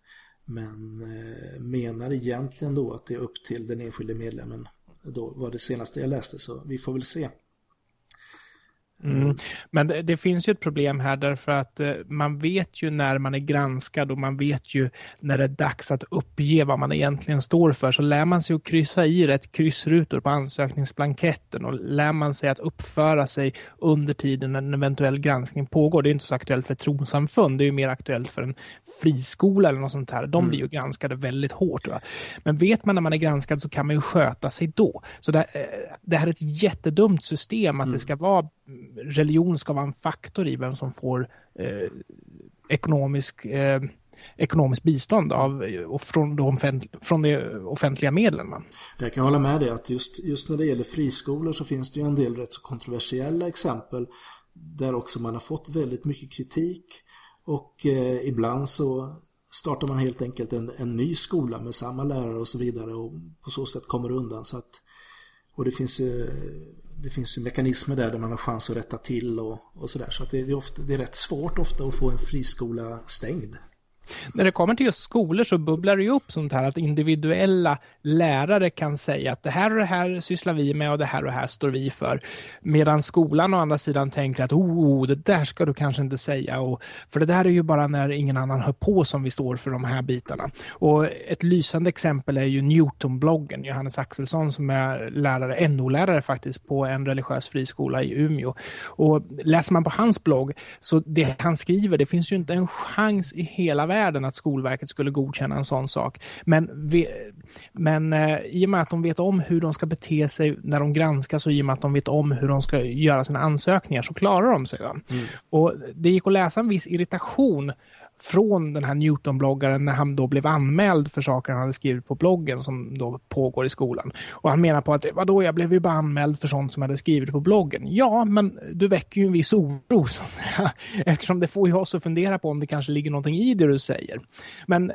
men eh, menar egentligen då att det är upp till den enskilde medlemmen. Då var det senaste jag läste så vi får väl se. Mm. Men det, det, finns ju ett problem här därför att eh, man vet ju när man är granskad och man vet ju när det är dags att uppge vad man egentligen står för. Så lär man sig att kryssa i rätt kryssrutor på ansökningsblanketten och lär man sig att uppföra sig under tiden när en eventuell granskning pågår. Det är inte så aktuellt för trossamfund, det är ju mer aktuellt för en friskola eller något sånt här. De mm. blir ju granskade väldigt hårt. Va? Men vet man när man är granskad så kan man ju sköta sig då. Så det, eh, det här är ett jättedumt system att mm. det ska vara religion ska vara en faktor i vem som får eh, ekonomisk, eh, ekonomiskt bistånd av, och från, de offentliga, från de offentliga medlen. Man. Jag kan hålla med dig att just, just när det gäller friskolor så finns det ju en del rätt så kontroversiella exempel där också man har fått väldigt mycket kritik och eh, ibland så startar man helt enkelt en, en ny skola med samma lärare och så vidare och på så sätt kommer undan. Så att, och det finns ju det finns ju mekanismer där, där man har chans att rätta till och, och sådär. Så att det, är ofta, det är rätt svårt ofta att få en friskola stängd. När det kommer till just skolor så bubblar det ju upp sånt här att individuella lärare kan säga att det här och det här sysslar vi med och det här och det här står vi för. Medan skolan å andra sidan tänker att oh, det där ska du kanske inte säga. Och, för det där är ju bara när ingen annan hör på som vi står för de här bitarna. Och ett lysande exempel är ju Newton-bloggen, Johannes Axelsson som är lärare, NO-lärare faktiskt, på en religiös friskola i Umeå. Och läser man på hans blogg så det han skriver, det finns ju inte en chans i hela världen världen att Skolverket skulle godkänna en sån sak. Men, vi, men eh, i och med att de vet om hur de ska bete sig när de granskas och i och med att de vet om hur de ska göra sina ansökningar så klarar de sig. Mm. Och Det gick att läsa en viss irritation från den här Newton-bloggaren när han då blev anmäld för saker han hade skrivit på bloggen som då pågår i skolan. Och han menar på att vadå, jag blev ju bara anmäld för sånt som jag hade skrivit på bloggen. Ja, men du väcker ju en viss oro eftersom det får ju oss att fundera på om det kanske ligger någonting i det du säger. Men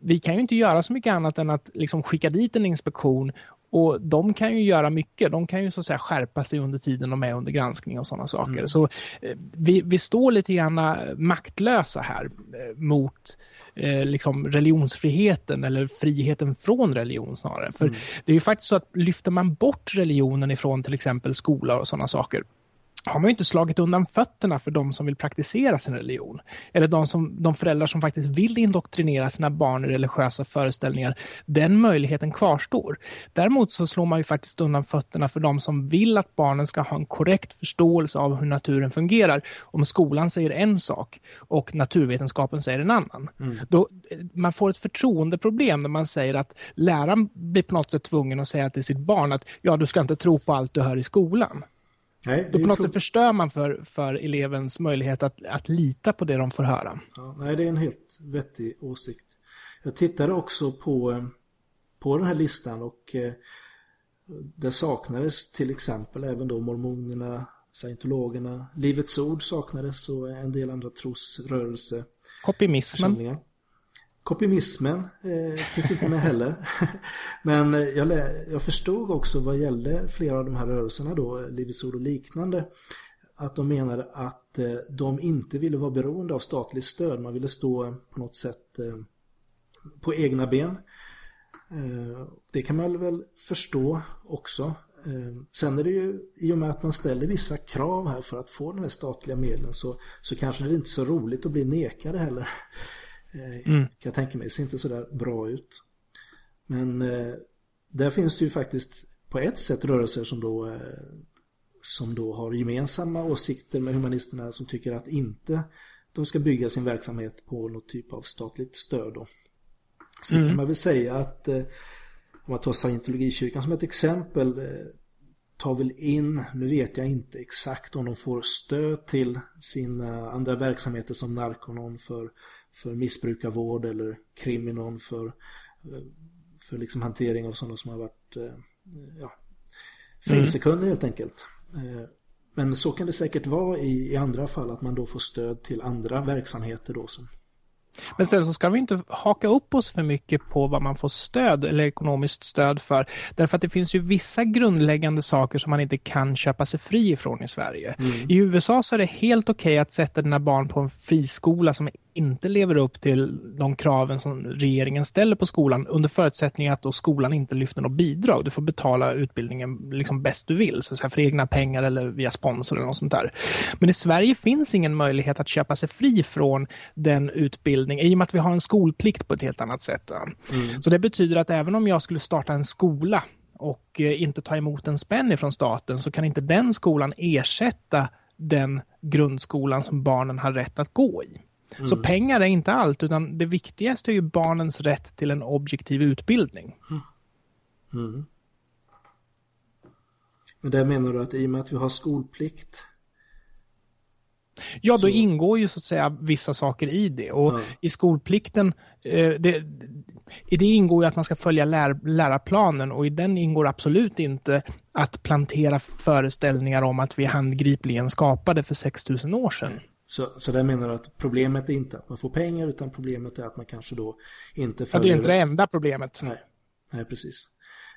vi kan ju inte göra så mycket annat än att liksom skicka dit en inspektion och de kan ju göra mycket. De kan ju så att säga skärpa sig under tiden de är under granskning och sådana saker. Mm. Så eh, vi, vi står lite grann eh, maktlösa här eh, mot eh, liksom religionsfriheten eller friheten från religion snarare. För mm. det är ju faktiskt så att lyfter man bort religionen ifrån till exempel skola och sådana saker har man ju inte slagit undan fötterna för de som vill praktisera sin religion. Eller de, som, de föräldrar som faktiskt vill indoktrinera sina barn i religiösa föreställningar. Den möjligheten kvarstår. Däremot så slår man ju faktiskt undan fötterna för de som vill att barnen ska ha en korrekt förståelse av hur naturen fungerar. Om skolan säger en sak och naturvetenskapen säger en annan. Mm. Då, man får ett förtroendeproblem när man säger att läraren blir på något sätt tvungen att säga till sitt barn att ja, du ska inte tro på allt du hör i skolan. Nej, Då på något sätt förstör man för, för elevens möjlighet att, att lita på det de får höra. Ja, nej, det är en helt vettig åsikt. Jag tittade också på, eh, på den här listan och eh, det saknades till exempel även då mormonerna, scientologerna. Livets ord saknades och en del andra trosrörelse. Kopimismen. Kopimismen eh, finns inte med heller. Men eh, jag, jag förstod också vad gällde flera av de här rörelserna då, eh, Livets ord och liknande, att de menade att eh, de inte ville vara beroende av statligt stöd. Man ville stå eh, på något sätt eh, på egna ben. Eh, det kan man väl förstå också. Eh, sen är det ju i och med att man ställer vissa krav här för att få den här statliga medlen så, så kanske det är inte så roligt att bli nekade heller. Eh, mm. Kan jag tänka mig. Det ser inte så där bra ut. Men eh, där finns det ju faktiskt på ett sätt rörelser som då, eh, som då har gemensamma åsikter med humanisterna som tycker att inte de ska bygga sin verksamhet på något typ av statligt stöd. Då. Sen mm. kan man väl säga att eh, om man tar scientologikyrkan som ett exempel eh, tar väl in, nu vet jag inte exakt om de får stöd till sina andra verksamheter som Narconon för för missbrukarvård eller kriminon för, eh, för liksom hantering av sådana som har varit eh, ja, fängelsekunder mm. helt enkelt. Eh, men så kan det säkert vara i, i andra fall att man då får stöd till andra verksamheter då som men sen så ska vi inte haka upp oss för mycket på vad man får stöd eller ekonomiskt stöd för. Därför att det finns ju vissa grundläggande saker som man inte kan köpa sig fri ifrån i Sverige. Mm. I USA så är det helt okej okay att sätta dina barn på en friskola som inte lever upp till de kraven som regeringen ställer på skolan under förutsättning att då skolan inte lyfter något bidrag. Du får betala utbildningen liksom bäst du vill, så för egna pengar eller via sponsor eller något sånt där. Men i Sverige finns ingen möjlighet att köpa sig fri från den utbildningen i och med att vi har en skolplikt på ett helt annat sätt. Mm. Så det betyder att även om jag skulle starta en skola och eh, inte ta emot en spänn ifrån staten så kan inte den skolan ersätta den grundskolan som barnen har rätt att gå i. Mm. Så pengar är inte allt, utan det viktigaste är ju barnens rätt till en objektiv utbildning. Mm. mm. Men där menar du att i och med att vi har skolplikt Ja, då så... ingår ju så att säga vissa saker i det. Och ja. i skolplikten, eh, det, i det ingår ju att man ska följa lär, lärarplanen och i den ingår absolut inte att plantera föreställningar om att vi handgripligen skapade för 6000 år sedan. Så, så där menar du att problemet är inte att man får pengar utan problemet är att man kanske då inte följer... Att det är inte det enda problemet. Nej, Nej precis.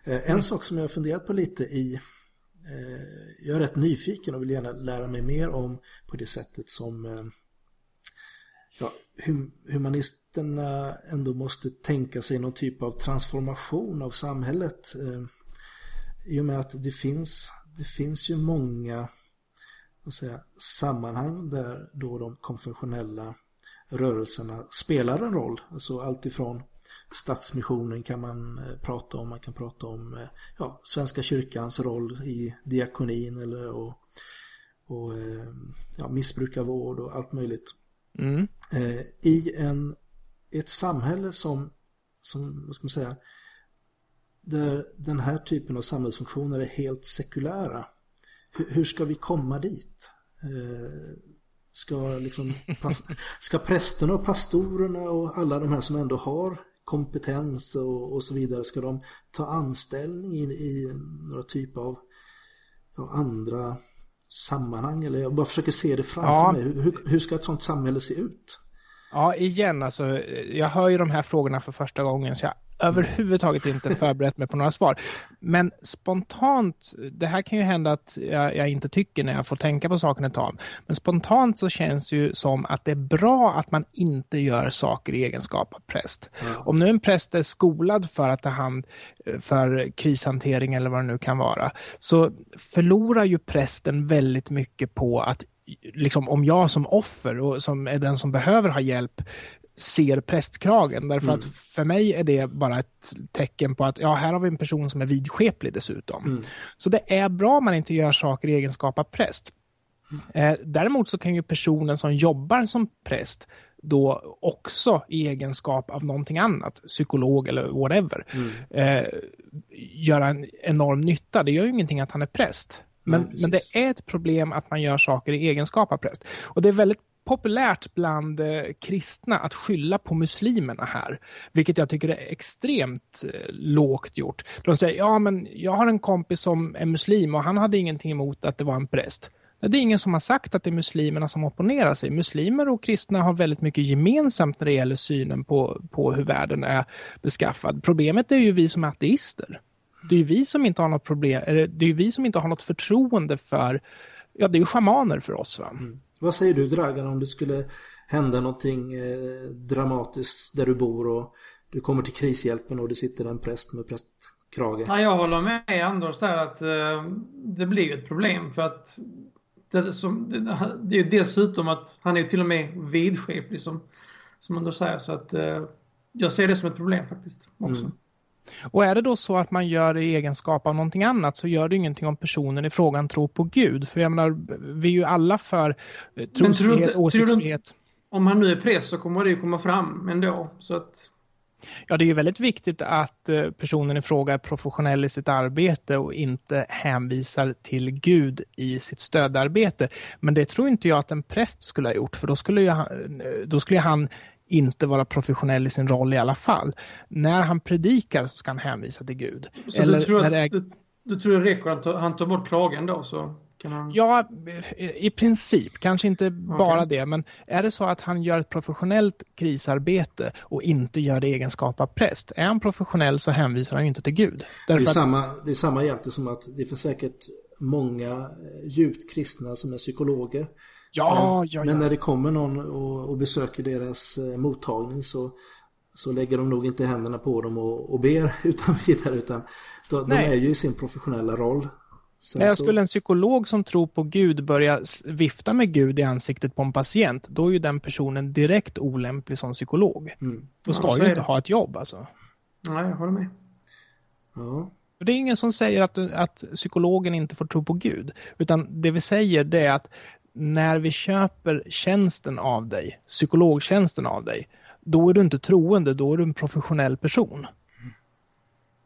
Eh, en mm. sak som jag har funderat på lite i... Eh, jag är rätt nyfiken och vill gärna lära mig mer om på det sättet som eh, ja, hum, humanisterna ändå måste tänka sig någon typ av transformation av samhället. Eh, I och med att det finns, det finns ju många säga, sammanhang där då de konfessionella rörelserna spelar en roll. Alltså alltifrån Stadsmissionen kan man eh, prata om, man kan prata om eh, ja, Svenska kyrkans roll i diakonin eller och, och eh, ja, missbrukarvård och allt möjligt. Mm. I en, ett samhälle som, som, vad ska man säga, där den här typen av samhällsfunktioner är helt sekulära hur ska vi komma dit? Eh, ska, liksom, ska prästerna och pastorerna och alla de här som ändå har kompetens och, och så vidare, ska de ta anställning i, i några typer av ja, andra sammanhang? Eller jag bara försöker se det framför ja. mig. Hur, hur ska ett sånt samhälle se ut? Ja, igen, alltså, jag hör ju de här frågorna för första gången, så jag överhuvudtaget inte förberett mig på några svar. Men spontant, det här kan ju hända att jag, jag, inte tycker när jag får tänka på saken ett tag, men spontant så känns det ju som att det är bra att man inte gör saker i egenskap av präst. Mm. Om nu en präst är skolad för att ta hand eh, för krishantering eller vad det nu kan vara, så förlorar ju prästen väldigt mycket på att liksom, om jag som offer och som är den som behöver ha hjälp ser prästkragen. Därför mm. att för mig är det bara ett tecken på att ja, här har vi en person som är vidskeplig dessutom. Mm. Så det är bra om man inte gör saker i egenskap av präst. Eh, däremot så kan ju personen som jobbar som präst då också i egenskap av någonting annat, psykolog eller whatever, mm. eh, göra en enorm nytta. Det gör ju ingenting att han är präst. Men, Nej, men det är ett problem att man gör saker i egenskap av präst. Och det är väldigt populärt bland eh, kristna att skylla på muslimerna här, vilket jag tycker är extremt eh, lågt gjort. De säger, ja men jag har en kompis som är muslim och han hade ingenting emot att det var en präst. Det är ingen som har sagt att det är muslimerna som opponerar sig. Muslimer och kristna har väldigt mycket gemensamt när det gäller synen på, på hur världen är beskaffad. Problemet är ju vi som är ateister. Det är ju vi som inte har något problem, det är vi som inte har något förtroende för, ja det är ju schamaner för oss. Va? Mm. Vad säger du Dragan om det skulle hända någonting eh, dramatiskt där du bor och du kommer till krishjälpen och det sitter en präst med prästkrage? Ja, jag håller med Anders där att eh, det blir ett problem för att det, som, det, det är ju dessutom att han är till och med vidskeplig som, som då säger så att eh, jag ser det som ett problem faktiskt också. Mm. Och är det då så att man gör det i egenskap av någonting annat så gör det ingenting om personen i frågan tror på Gud. För jag menar, vi är ju alla för eh, trosfrihet, åsiktsfrihet. Om han nu är präst så kommer det ju komma fram ändå. Så att... Ja, det är ju väldigt viktigt att eh, personen i fråga är professionell i sitt arbete och inte hänvisar till Gud i sitt stödarbete. Men det tror inte jag att en präst skulle ha gjort, för då skulle, han, eh, då skulle han inte vara professionell i sin roll i alla fall. När han predikar så ska han hänvisa till Gud. Så Eller du, tror att, är... du, du, tror det räcker att han tar bort klagen då? Så kan han... Ja, i princip. Kanske inte okay. bara det, men är det så att han gör ett professionellt krisarbete och inte gör det egenskap av präst, är han professionell så hänvisar han inte till Gud. det, är samma, det är samma egentligen som att det finns säkert många eh, djupt kristna som är psykologer Ja, men, ja, ja. men när det kommer någon och, och besöker deras eh, mottagning så, så lägger de nog inte händerna på dem och, och ber utan vidare utan de, de är ju i sin professionella roll. Sen jag skulle en psykolog som tror på Gud börja vifta med Gud i ansiktet på en patient, då är ju den personen direkt olämplig som psykolog. Mm. Då ska ja, ju inte ha ett jobb alltså. Nej, jag håller med. Ja. Det är ingen som säger att, att psykologen inte får tro på Gud, utan det vi säger det är att när vi köper tjänsten av dig, psykologtjänsten av dig, då är du inte troende, då är du en professionell person.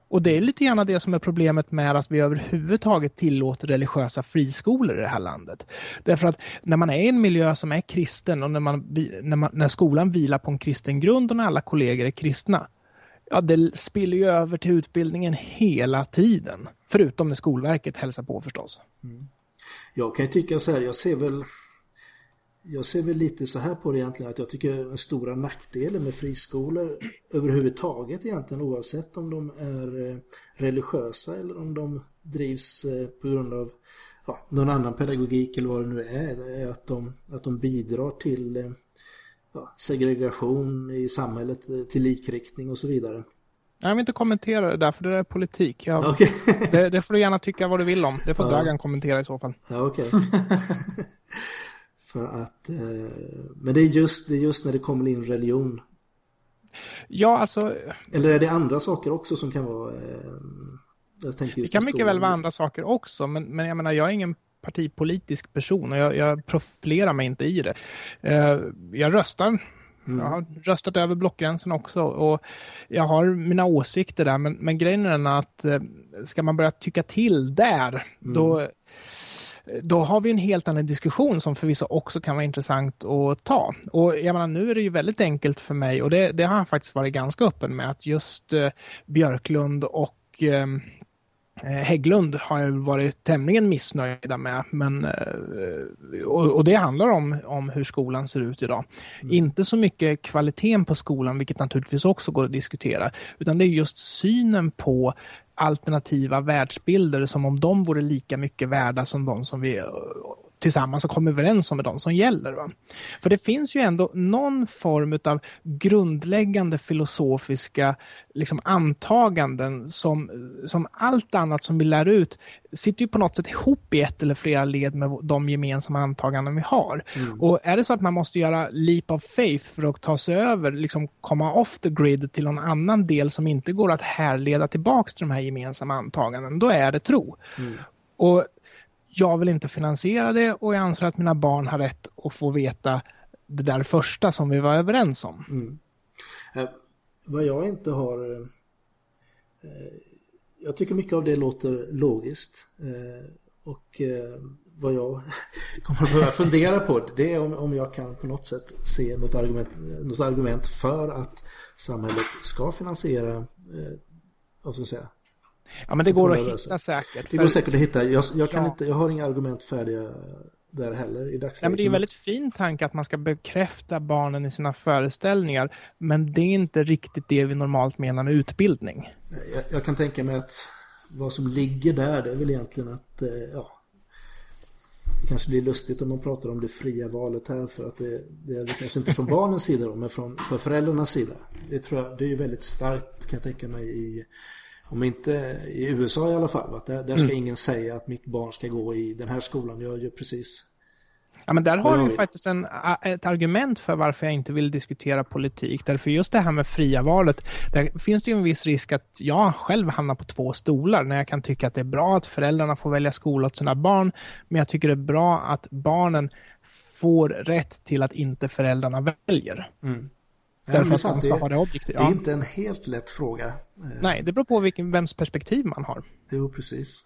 Och det är lite grann det som är problemet med att vi överhuvudtaget tillåter religiösa friskolor i det här landet. Därför att när man är i en miljö som är kristen och när, man, när, man, när skolan vilar på en kristen grund och när alla kollegor är kristna, ja det spiller ju över till utbildningen hela tiden. Förutom när Skolverket hälsar på förstås. Mm. Jag kan ju tycka så här, jag ser väl jag ser väl lite så här på det egentligen att jag tycker den stora nackdelen med friskolor överhuvudtaget egentligen oavsett om de är eh, religiösa eller om de drivs eh, på grund av ja, någon annan pedagogik eller vad det nu är, är att de, att de bidrar till eh, ja, segregation i samhället, till likriktning och så vidare. Jag vill inte kommentera det där, för det där är politik. Jag, okay. det, det, får du gärna tycka vad du vill om. Det får ja. Dragan kommentera i så fall. Ja. Okay. för att, eh, men det är, just, det är just när det kommer in religion. Ja, alltså... Eller är det andra saker också som kan vara... Eh, det kan mycket väl vara andra saker också, men, men jag menar, jag är ingen partipolitisk person och jag, jag profilerar mig inte i det. Eh, jag röstar Mm. Jag har röstat över blockgränsen också och jag har mina åsikter där. Men, men grejen är den att eh, ska man börja tycka till där, mm. då, då har vi en helt annan diskussion som förvisso också kan vara intressant att ta. Och jag menar, nu är det ju väldigt enkelt för mig och det, det har jag faktiskt varit ganska öppen med att just eh, Björklund och eh, Eh, Hägglund har jag varit tämligen missnöjda med. Men, eh, och, det handlar om, om hur skolan ser ut idag. Mm. Inte så mycket kvaliteten på skolan, vilket naturligtvis också går att diskutera, utan det är just synen på alternativa världsbilder som om de vore lika mycket värda som de som vi tillsammans och kommer överens om med de som gäller. Va? För det finns ju ändå någon form av grundläggande filosofiska liksom, antaganden som, som allt annat som vi lär ut sitter ju på något sätt ihop i ett eller flera led med de gemensamma antaganden vi har. Mm. Och är det så att man måste göra leap of faith för att ta sig över, liksom komma off the grid till någon annan del som inte går att härleda tillbaks till de här gemensamma antaganden, då är det tro. Mm. Och jag vill inte finansiera det och jag anser att mina barn har rätt att få veta det där första som vi var överens om. Mm. Eh, vad jag inte har... Eh, eh jag tycker mycket av det låter logiskt. Eh, och eh, vad jag kommer att börja fundera på det är om, om jag kan på något sätt se något argument, något argument för att samhället ska finansiera eh, vad ska jag säga, Ja, men det går att hitta säkert. Det går säkert att hitta. Jag, jag kan ja. inte, jag har inga argument färdiga där heller i dagsläget. Ja, men det är en väldigt fin tanke att man ska bekräfta barnen i sina föreställningar. Men det är inte riktigt det vi normalt menar med utbildning. Jag, jag kan tänka mig att vad som ligger där det är väl egentligen att eh, ja, det kanske blir lustigt om man pratar om det fria valet här för att det, det är kanske inte från barnens sida då, men från för föräldrarnas sida. Det tror jag, det är ju väldigt starkt kan jag tänka mig i om inte i USA i alla fall. Att där, där ska mm. ingen säga att mitt barn ska gå i den här skolan. Jag gör precis Ja, men där har du faktiskt en, ett argument för varför jag inte vill diskutera politik. Därför just det här med fria valet, där finns det ju en viss risk att jag själv hamnar på två stolar. När jag kan tycka att det är bra att föräldrarna får välja skola åt sina barn, men jag tycker det är bra att barnen får rätt till att inte föräldrarna väljer. Mm. Därför att de ska det, ha det objektivt. Det är inte en helt lätt fråga. Nej, det beror på vilken, vems perspektiv man har. Jo, precis.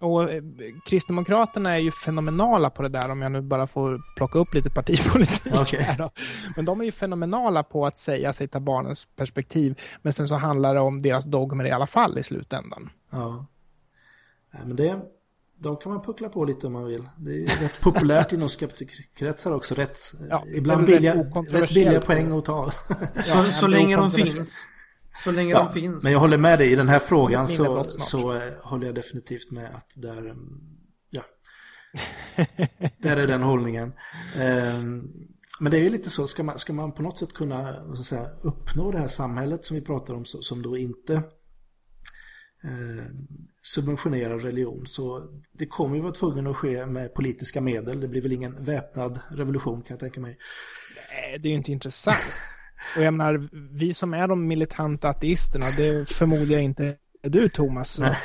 Och eh, Kristdemokraterna är ju fenomenala på det där, om jag nu bara får plocka upp lite partipolitik okay. här då. Men de är ju fenomenala på att säga sig ta barnens perspektiv, men sen så handlar det om deras dogmer i alla fall i slutändan. Ja. ja men det, de kan man puckla på lite om man vill. Det är rätt populärt inom skeptikerkretsar också. Rätt, ja, ibland billiga, rätt billiga poäng att ta. Ja, så, så länge de finns. Så länge ja, de finns. Men jag håller med dig i den här frågan så, så äh, håller jag definitivt med att där, mm, ja. där är den hållningen. Ähm, men det är ju lite så, ska man, ska man på något sätt kunna så säga, uppnå det här samhället som vi pratar om som då inte subventionerar religion. Så det kommer ju vara tvungen att ske med politiska medel. Det blir väl ingen väpnad revolution kan jag tänka mig. Nej, det är ju inte intressant. Och jag menar, vi som är de militanta ateisterna, det förmodar jag inte du Thomas. Nej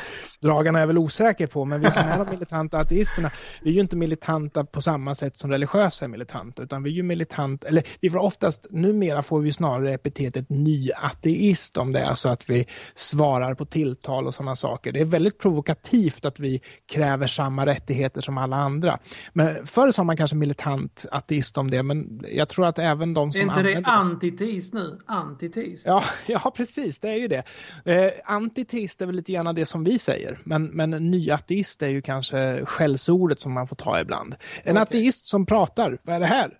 dragarna är väl osäker på, men vi som är de militanta ateisterna, vi är ju inte militanta på samma sätt som religiösa är militanta, utan vi är ju militant, eller vi får oftast, numera får vi snarare epitetet nyateist om det är så att vi svarar på tilltal och sådana saker. Det är väldigt provokativt att vi kräver samma rättigheter som alla andra. Men förr sa man kanske militant ateist om det, men jag tror att även de som... Är inte det antiteist nu? Antiteist? Ja, ja, precis, det är ju det. Eh, antiteist är väl lite grann det som vi säger säger. Men, men nyateist är ju kanske skällsordet som man får ta ibland. En okay. ateist som pratar, vad är det här?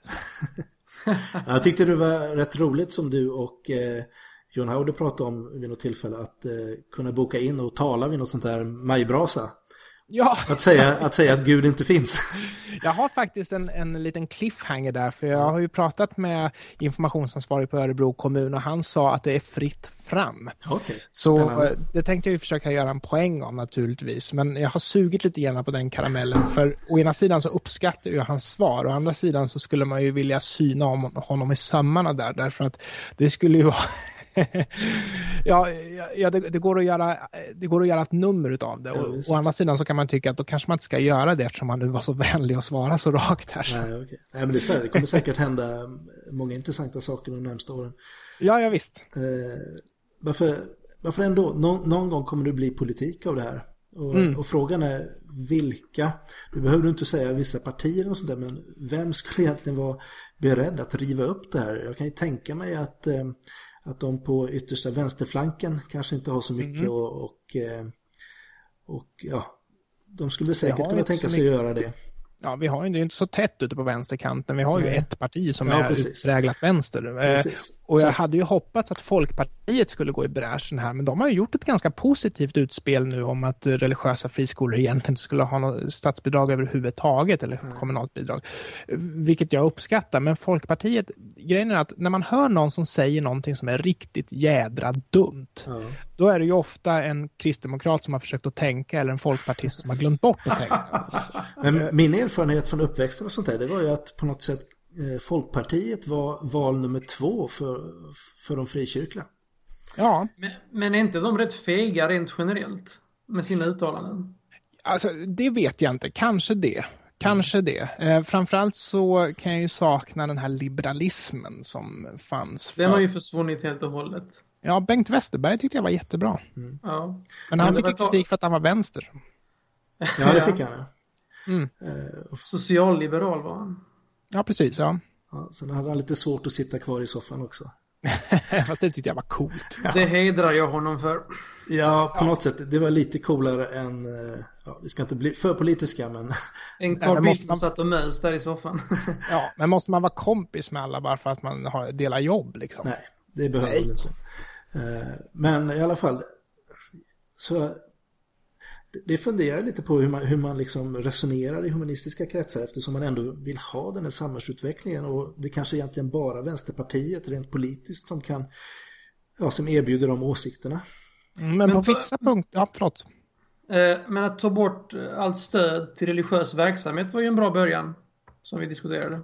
jag tyckte det var rätt roligt som du och eh, John Howard pratade om vid något tillfälle att eh, kunna boka in och tala vid något sånt där majbrasa. Ja. Att, säga, att säga att Gud inte finns. Jag har faktiskt en, en liten cliffhanger där, för jag har ju pratat med informationsansvarig på Örebro kommun och han sa att det är fritt fram. Okay. Så Spännande. det tänkte jag ju försöka göra en poäng om naturligtvis, men jag har sugit lite grann på den karamellen, för å ena sidan så uppskattar jag hans svar, å andra sidan så skulle man ju vilja syna om honom i sömmarna där, därför att det skulle ju vara ja, ja det, det, går att göra, det går att göra ett nummer utav det. Ja, och, å andra sidan så kan man tycka att då kanske man inte ska göra det eftersom han nu var så vänlig och svara så rakt här. Nej, okay. Nej men det, är det kommer säkert hända många intressanta saker de närmsta åren. Ja, ja visst. Eh, varför, varför ändå? Nå, någon gång kommer det bli politik av det här. Och, mm. och, frågan är vilka, du behöver inte säga vissa partier och sånt där, men vem skulle egentligen vara beredd att riva upp det här? Jag kan ju tänka mig att eh, att de på yttersta vänsterflanken kanske inte har så mycket mm. och, och, eh, och, ja, de skulle säkert kunna tänka sig att göra det. Ja, vi har ju det är inte så tätt ute på vänsterkanten. Vi har ju Nej. ett parti som ja, är utpräglat vänster. Eh, precis. Och jag hade ju hoppats att Folkpartiet skulle gå i bräschen här, men de har ju gjort ett ganska positivt utspel nu om att religiösa friskolor egentligen inte skulle ha något statsbidrag överhuvudtaget, eller mm. kommunalt bidrag. Vilket jag uppskattar, men Folkpartiet, grejen är att när man hör någon som säger någonting som är riktigt jädra dumt, mm. då är det ju ofta en kristdemokrat som har försökt att tänka eller en folkpartist som har glömt bort att tänka. men min erfarenhet från uppväxten och sånt där, det var ju att på något sätt Folkpartiet var val nummer två för, för de frikyrkliga. Ja. Men, men är inte de rätt fega rent generellt med sina uttalanden? Alltså, det vet jag inte. Kanske det. Kanske det. Eh, framförallt så kan jag ju sakna den här liberalismen som fanns. För... Den har ju försvunnit helt och hållet. Ja, Bengt Westerberg tyckte jag var jättebra. Mm. Ja. Men han fick ju kritik för att han var vänster. Ja, det fick han. Mm. Uh, Socialliberal var han. Ja, precis. Ja. ja. Sen hade han lite svårt att sitta kvar i soffan också. Fast det tyckte jag var coolt. Det hedrar jag honom för. Ja, på ja. något sätt. Det var lite coolare än, eh, ja, vi ska inte bli för politiska men... En Carl Bildt som satt och mös där i soffan. ja, men måste man vara kompis med alla bara för att man har, delar jobb liksom? Nej, det behöver man inte. Eh, men i alla fall, så det funderar lite på hur man, hur man liksom resonerar i humanistiska kretsar eftersom man ändå vill ha den här samhällsutvecklingen och det kanske egentligen bara Vänsterpartiet rent politiskt som kan ja, som erbjuder de åsikterna. Mm, men, men på vissa punkter, ja förlåt. Eh, men att ta bort allt stöd till religiös verksamhet var ju en bra början som vi diskuterade.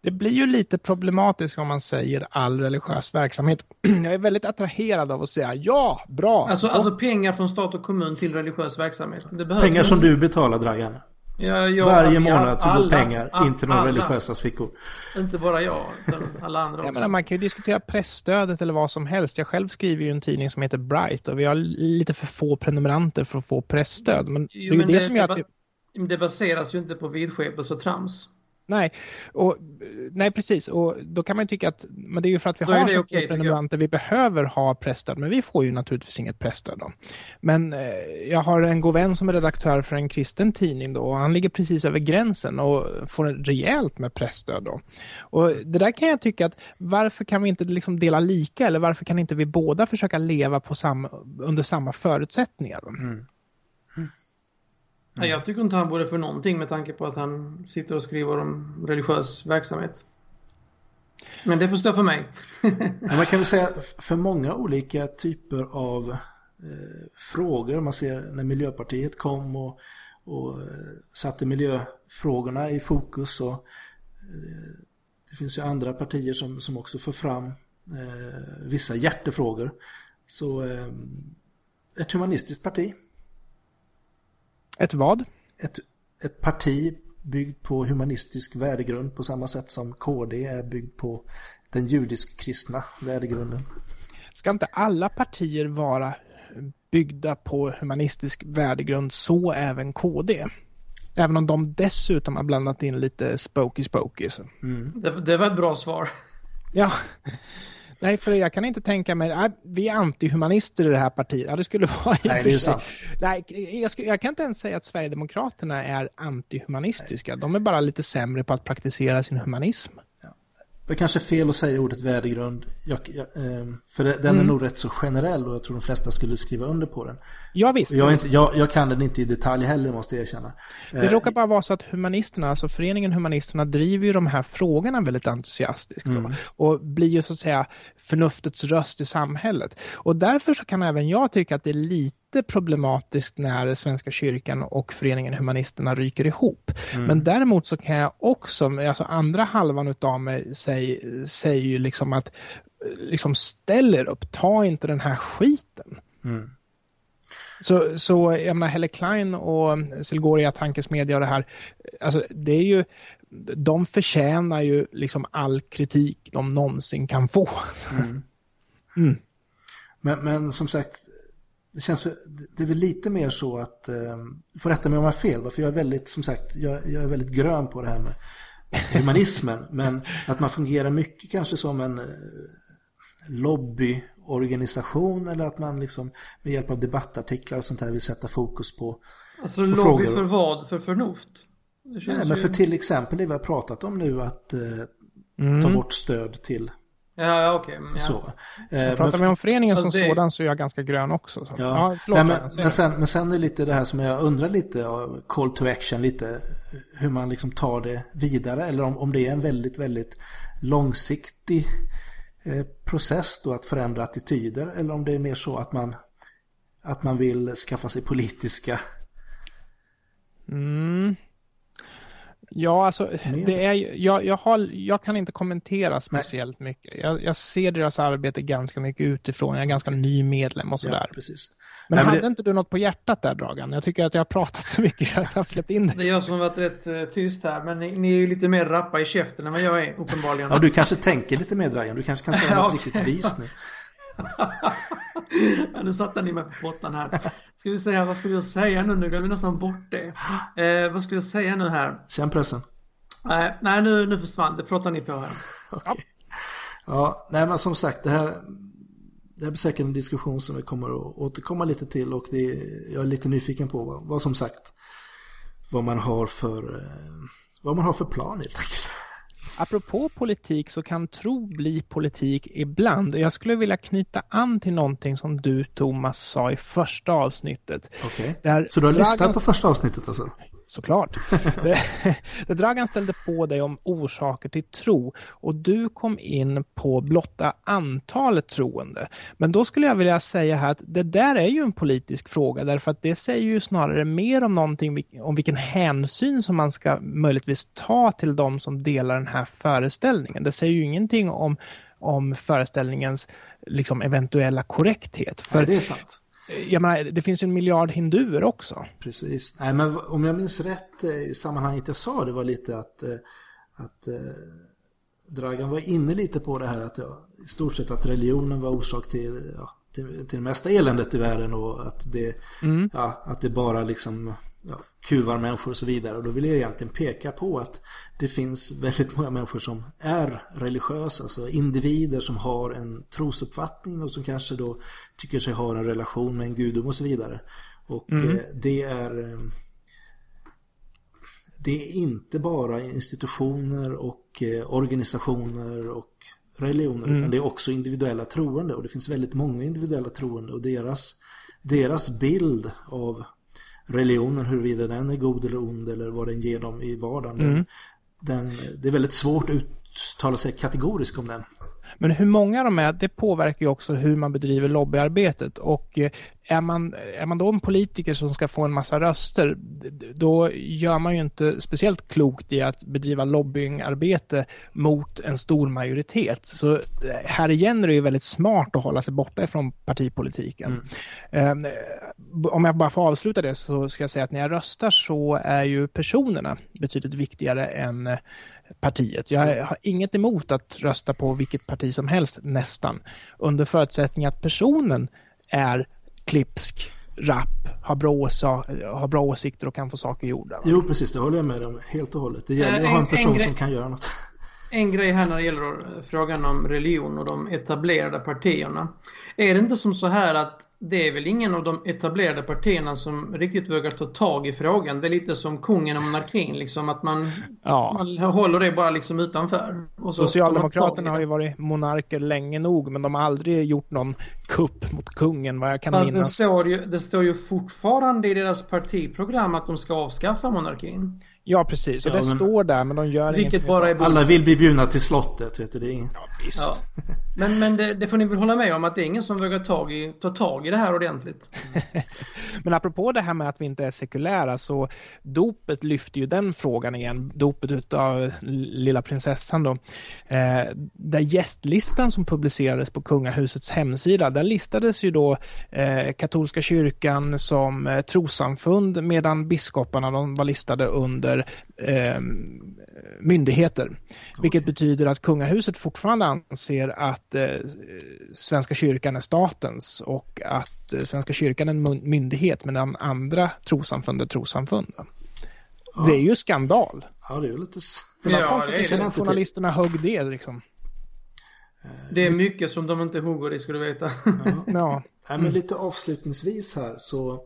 Det blir ju lite problematiskt om man säger all religiös verksamhet. Jag är väldigt attraherad av att säga ja, bra. Alltså, alltså pengar från stat och kommun till religiös verksamhet. pengar som du betalar Dragan. Ja, jag, Varje månad så går pengar alla, in till de religiösas fickor. Inte bara jag, utan alla andra också. Menar, man kan ju diskutera pressstödet eller vad som helst. Jag själv skriver ju en tidning som heter Bright och vi har lite för få prenumeranter för att få pressstöd. Men jo, det är ju det, det som gör att... Det, det baseras ju inte på vidskepelse och trams. Nej, och, nej, precis. Och då kan man tycka att men det är ju för att vi då har så okay, prenumeranter vi behöver ha pressstöd. Men vi får ju naturligtvis inget pressstöd. Då. Men eh, jag har en god vän som är redaktör för en kristen tidning då, och han ligger precis över gränsen och får rejält med pressstöd. Då. Och det där kan jag tycka att varför kan vi inte liksom dela lika eller varför kan inte vi båda försöka leva på samma, under samma förutsättningar? Mm. Mm. Jag tycker inte han borde för någonting med tanke på att han sitter och skriver om religiös verksamhet. Men det får stå för mig. man kan väl säga för många olika typer av eh, frågor. Man ser när Miljöpartiet kom och, och eh, satte miljöfrågorna i fokus. Och, eh, det finns ju andra partier som, som också får fram eh, vissa hjärtefrågor. Så eh, ett humanistiskt parti ett vad? Ett, ett parti byggt på humanistisk värdegrund på samma sätt som KD är byggd på den judisk-kristna värdegrunden. Ska inte alla partier vara byggda på humanistisk värdegrund, så även KD? Även om de dessutom har blandat in lite spooky spooky. Mm. Det, det var ett bra svar. Ja, Nej, för jag kan inte tänka mig, vi är antihumanister i det här partiet. Ja, det skulle vara Nej, det är sant. Nej, jag, skulle, jag, kan inte ens säga att Sverigedemokraterna är antihumanistiska. De är bara lite sämre på att praktisera sin humanism. Det är kanske fel att säga ordet värdegrund. Jag, jag, ehm, för den mm. är nog rätt så generell och jag tror de flesta skulle skriva under på den. Ja, visst. Jag, inte, jag, kan den inte i detalj heller måste jag erkänna. Det eh, råkar bara vara så att humanisterna, alltså föreningen Humanisterna driver ju de här frågorna väldigt entusiastiskt. Mm. Och blir ju så att säga förnuftets röst i samhället. Och därför så kan även jag tycka att det är lite problematiskt när Svenska kyrkan och föreningen Humanisterna ryker ihop. Mm. Men däremot så kan jag också, alltså andra halvan utav mig säger, säger ju liksom att liksom ställer upp, ta inte den här skiten. Mm. Så, så jag menar, Helle Klein och Selgoria Tankesmedja och det här, alltså det är ju, de förtjänar ju liksom all kritik de någonsin kan få. Mm. Mm. Men, men som sagt, det känns, det är väl lite mer så att, eh, får rätta mig om jag har fel, för jag är väldigt, som sagt, jag, jag är väldigt grön på det här med humanismen, men att man fungerar mycket kanske som en eh, lobbyorganisation eller att man liksom med hjälp av debattartiklar och sånt här vill sätta fokus på Alltså på lobby frågor. för vad? För förnuft? Nej, men för till exempel det vi har pratat om nu att eh, mm. ta bort stöd till Ja, okej. Okay. Ja. Så. Eh, pratar vi om föreningen som det... sådan så är jag ganska grön också. Så. Ja. ja förlåt, Nej, men, men, sen, men sen är det lite det här som jag undrar lite, call to action lite, hur man liksom tar det vidare. Eller om, om det är en väldigt, väldigt långsiktig eh, process då att förändra attityder. Eller om det är mer så att man, att man vill skaffa sig politiska Mm. Ja, alltså, det är, jag, jag, har, jag kan inte kommentera speciellt Nej. mycket. Jag, jag, ser deras arbete ganska mycket utifrån. Jag är ganska ny medlem och sådär. Ja, precis. Men, Nej, hade det... inte du något på hjärtat där, Dragan? Jag tycker att jag har pratat så mycket, jag har släppt in det. Det är jag som har varit rätt uh, tyst här, men ni, ni, är ju lite mer rappa i käften än vad jag är, uppenbarligen. Ja, du kanske tänker lite mer, Dragan. Du kanske kan säga något riktigt vis nu. Ja, nu satte ni mig på pottan här. Ska vi säga, vad skulle jag säga nu? Nu glömde vi nästan bort det. Eh, vad skulle jag säga nu här? Känn pressen. Nej, nej nu, nu försvann det. Pratar ni på här. okay. Ja, nej men som sagt det här det här blir säkert en diskussion som vi kommer att återkomma lite till och det, jag är lite nyfiken på vad, vad som sagt vad man har för eh, vad man har för plan helt enkelt. Apropå politik så kan tro bli politik ibland. Jag skulle vilja knyta an till någonting som du Thomas sa i första avsnittet. Okej, okay. så du har lyssnat på första avsnittet alltså? Såklart. det, det Dragan ställde på dig om orsaker till tro och du kom in på blotta antalet troende. Men då skulle jag vilja säga här att det där är ju en politisk fråga därför att det säger ju snarare mer om någonting om vilken hänsyn som man ska möjligtvis ta till de som delar den här föreställningen. Det säger ju ingenting om, om föreställningens liksom, eventuella korrekthet. För ja, det är sant. Jag menar, det finns en miljard hinduer också. Precis. Nej, men om jag minns rätt eh, i sammanhanget jag sa det var lite att, eh, att eh, Dragan var inne lite på det här att ja, i stort sett att religionen var orsak till, ja, till, till det mesta eländet i världen och att det, mm. ja, att det bara liksom ja, kuvar människor och så vidare. Och då vill jag egentligen peka på att det finns väldigt många människor som är religiösa, alltså individer som har en trosuppfattning och som kanske då tycker sig ha en relation med en gudom och så vidare. Och mm. Eh, det är eh, det är inte bara institutioner och eh, organisationer och religioner mm. utan det är också individuella troende och det finns väldigt många individuella troende och deras, deras bild av religionen, huruvida den är god eller ond eller vad den ger dem i vardagen. Mm. Den, det är väldigt svårt att uttala sig kategoriskt om den. Men hur många de är, det påverkar ju också hur man bedriver lobbyarbetet. Och eh, är man, är man då en politiker som ska få en massa röster, då gör man ju inte speciellt klokt i att bedriva lobbyingarbete mot en stor majoritet. Så eh, här igen är det ju väldigt smart att hålla sig borta ifrån partipolitiken. Mm. Eh, om jag bara får avsluta det så ska jag säga att när jag röstar så är ju personerna betydligt viktigare än partiet. Jag har inget emot att rösta på vilket parti som helst nästan. Under förutsättning att personen är klipsk, rapp, har bra, har bra åsikter och kan få saker gjorda. Jo, precis. Det håller jag med om helt och hållet. Det gäller att ha en person en som kan göra något. En grej här när det gäller frågan om religion och de etablerade partierna. Är det inte som så här att det är väl ingen av de etablerade partierna som riktigt vågar ta tag i frågan. Det är lite som kungen och monarkin, liksom att man, ja. man håller det bara liksom utanför. Socialdemokraterna har ju varit monarker länge nog, men de har aldrig gjort någon kupp mot kungen, vad jag kan Fast minnas. Det står, ju, det står ju fortfarande i deras partiprogram att de ska avskaffa monarkin. Ja, precis. Och ja, det men... står där, men de gör Vilket ingenting. Bara är Alla vill bli bjudna till slottet, vet du. Det är ingen... Ja, visst. Ja. Men, men det, det, får ni väl hålla med om att det är ingen som vågar tag i, ta tag i det här ordentligt. men apropå det här med att vi inte är sekulära så dopet lyfter ju den frågan igen. Dopet utav lilla prinsessan då. Eh, där gästlistan som publicerades på kungahusets hemsida, där listades ju då eh, katolska kyrkan som eh, trosamfund medan biskoparna de var listade under eh, myndigheter. Okay. Vilket betyder att kungahuset fortfarande anser att eh, Svenska kyrkan är statens och att eh, Svenska kyrkan är en myndighet medan andra trossamfund är trossamfund. Ja. Det är ju skandal. Ja, det är ju lite... Det var ja, det är journalisterna högg det liksom. Det är mycket som de inte hugger i, ska du veta. Ja. ja. Nej, men lite avslutningsvis här så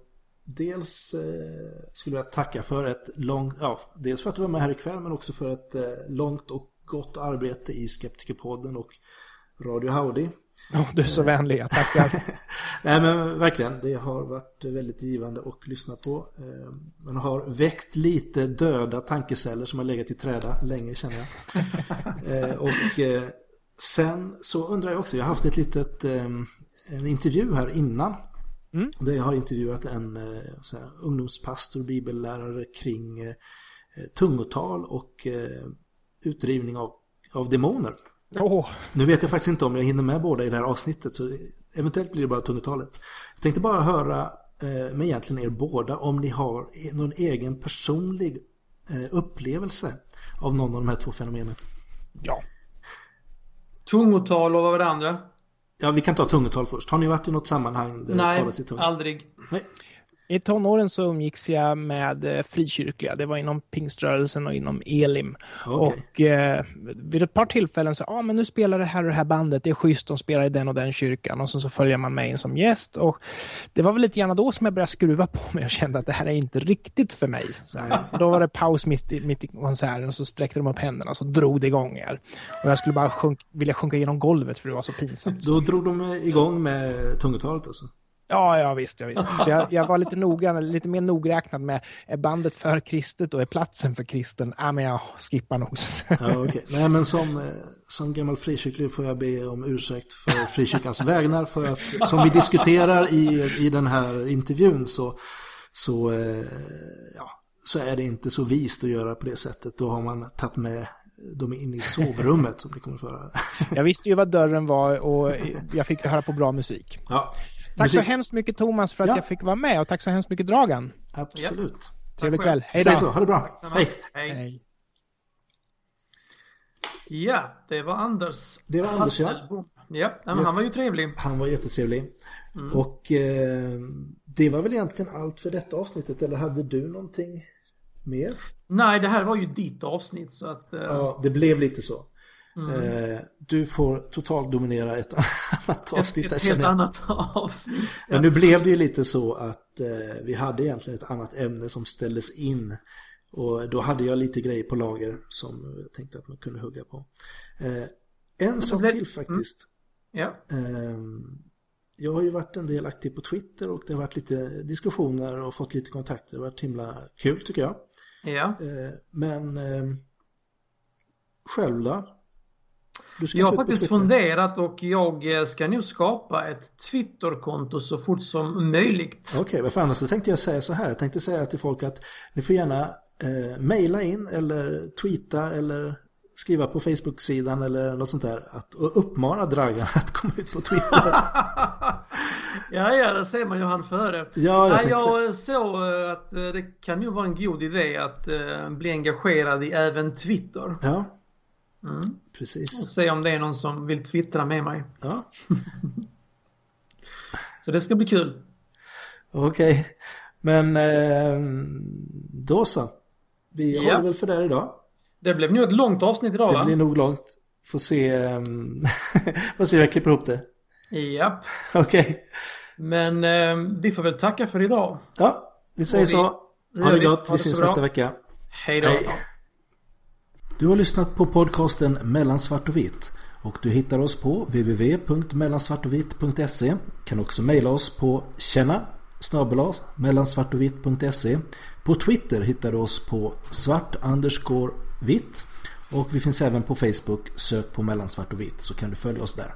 Dels eh, skulle jag tacka för ett långt, ja, dels för att du var med här ikväll men också för ett eh, långt och gott arbete i Skeptikerpodden och Radio Howdy. Oh, du är så vänlig, jag tackar. Nej men verkligen, det har varit väldigt givande att lyssna på. Eh, man har väckt lite döda tankeceller som har legat i träda länge känner jag. Eh, och eh, sen så undrar jag också, jag har haft ett litet en intervju här innan Mm. Där jag har intervjuat en eh, så här, ungdomspastor, bibellärare kring eh, tungotal och eh, utdrivning av, av demoner. Oh. Nu vet jag faktiskt inte om jag hinner med båda i det här avsnittet så eventuellt blir det bara tungotalet. Jag tänkte bara höra eh, med egentligen er båda om ni har någon egen personlig eh, upplevelse av någon av de här två fenomenen. Ja. Tungotal och vad var det andra? Ja, vi kan ta tungotal först. Har ni varit i något sammanhang där Nej, det talas i tungotal? aldrig. Nej, I tonåren så umgicks jag med eh, frikyrkliga. Det var inom pingströrelsen och inom Elim. Okay. Och eh, vid ett par tillfällen så, ja ah, men nu spelar det här och det här bandet, det är schysst, de spelar i den och den kyrkan. Och sen så följer man med in som gäst. Och det var väl lite grann då som jag började skruva på mig och kände att det här är inte riktigt för mig. Så då var det paus mitt i, mitt i konserten och så sträckte de upp händerna och så drog det igång här. Och jag skulle bara sjunk, vilja sjunka genom golvet för det var så pinsamt. Då drog de igång med tungotalet alltså? Ja, ja visst. Ja, visst. Så jag, jag var lite noggrann, lite mer nogräknad med är bandet för kristet och är platsen för kristen? Ja, men jag skippar nog. Ja, okay. Nej, men som, eh, som gammal frikyrklig får jag be om ursäkt för frikyrkans vägnar för att som vi diskuterar i, i den här intervjun så, så, eh, ja, så är det inte så vist att göra på det sättet. Då har man tagit med dem in i sovrummet som ni kommer att föra. Jag visste ju vad dörren var och jag fick höra på bra musik. Ja. Tack musik. så hemskt mycket Thomas för att ja. jag fick vara med och tack så hemskt mycket Dragan. Absolut. Ja. Trevlig kväll. Hej då. Ha det bra. Hej. Hej. Hej. Ja, det var Anders. Det var Anders ja. Ja, men han var ju trevlig. Han var jättetrevlig. Mm. Och eh, det var väl egentligen allt för detta avsnittet. Eller hade du någonting mer? Nej, det här var ju ditt avsnitt så att... Eh... Ja, det blev lite så. Mm. Eh, du får totalt dominera ett annat avsnitt. Ett, ett helt annat avsnitt. Ja. Men nu blev det ju lite så att eh, vi hade egentligen ett annat ämne som ställdes in. Och då hade jag lite grejer på lager som jag tänkte att man kunde hugga på. Eh, en sak blev... till faktiskt. Mm. Ja. Ehm, jag har ju varit en del aktiv på Twitter och det har varit lite diskussioner och fått lite kontakter. Det har varit himla kul tycker jag. Ja. Men ehm, själv då? Jag har faktiskt funderat och jag eh, ska nu skapa ett Twitterkonto så fort som möjligt. Okej, okay, varför annars så tänkte jag säga så här. Jag tänkte säga till folk att ni får gärna eh, mejla in eller tweeta eller skriva på Facebook-sidan eller något sånt där. Att, och uppmana Dragan att komma ut på Twitter. ja, ja, det ser man ju han före. Ja, jag, ja, jag såg eh, att eh, det kan ju vara en god idé att bli engagerad i även Twitter. Ja. Mm. Precis. Och se om det är någon som vill twittra med mig. Ja. så det ska bli kul. Okej. Okay. Men eh, då så. Vi ja. håller väl för det idag. Det blev nog ett långt avsnitt idag det va? Det blir nog långt. Får se. Um, får se hur jag klipper ihop det. Japp. Okej. Okay. Men eh, vi får väl tacka för idag. Ja, vi säger vi, så. Ha det gott. Vi, vi syns nästa vecka. Hej då. Hej. Du har lyssnat på podcasten Mellan svart och vitt och du hittar oss på www.mellansvartovitt.se kan också mejla oss på känna snabel mellansvartovitt.se På Twitter hittar du oss på svart underscore vitt och vi finns även på Facebook. Sök på mellansvart och vitt så kan du följa oss där.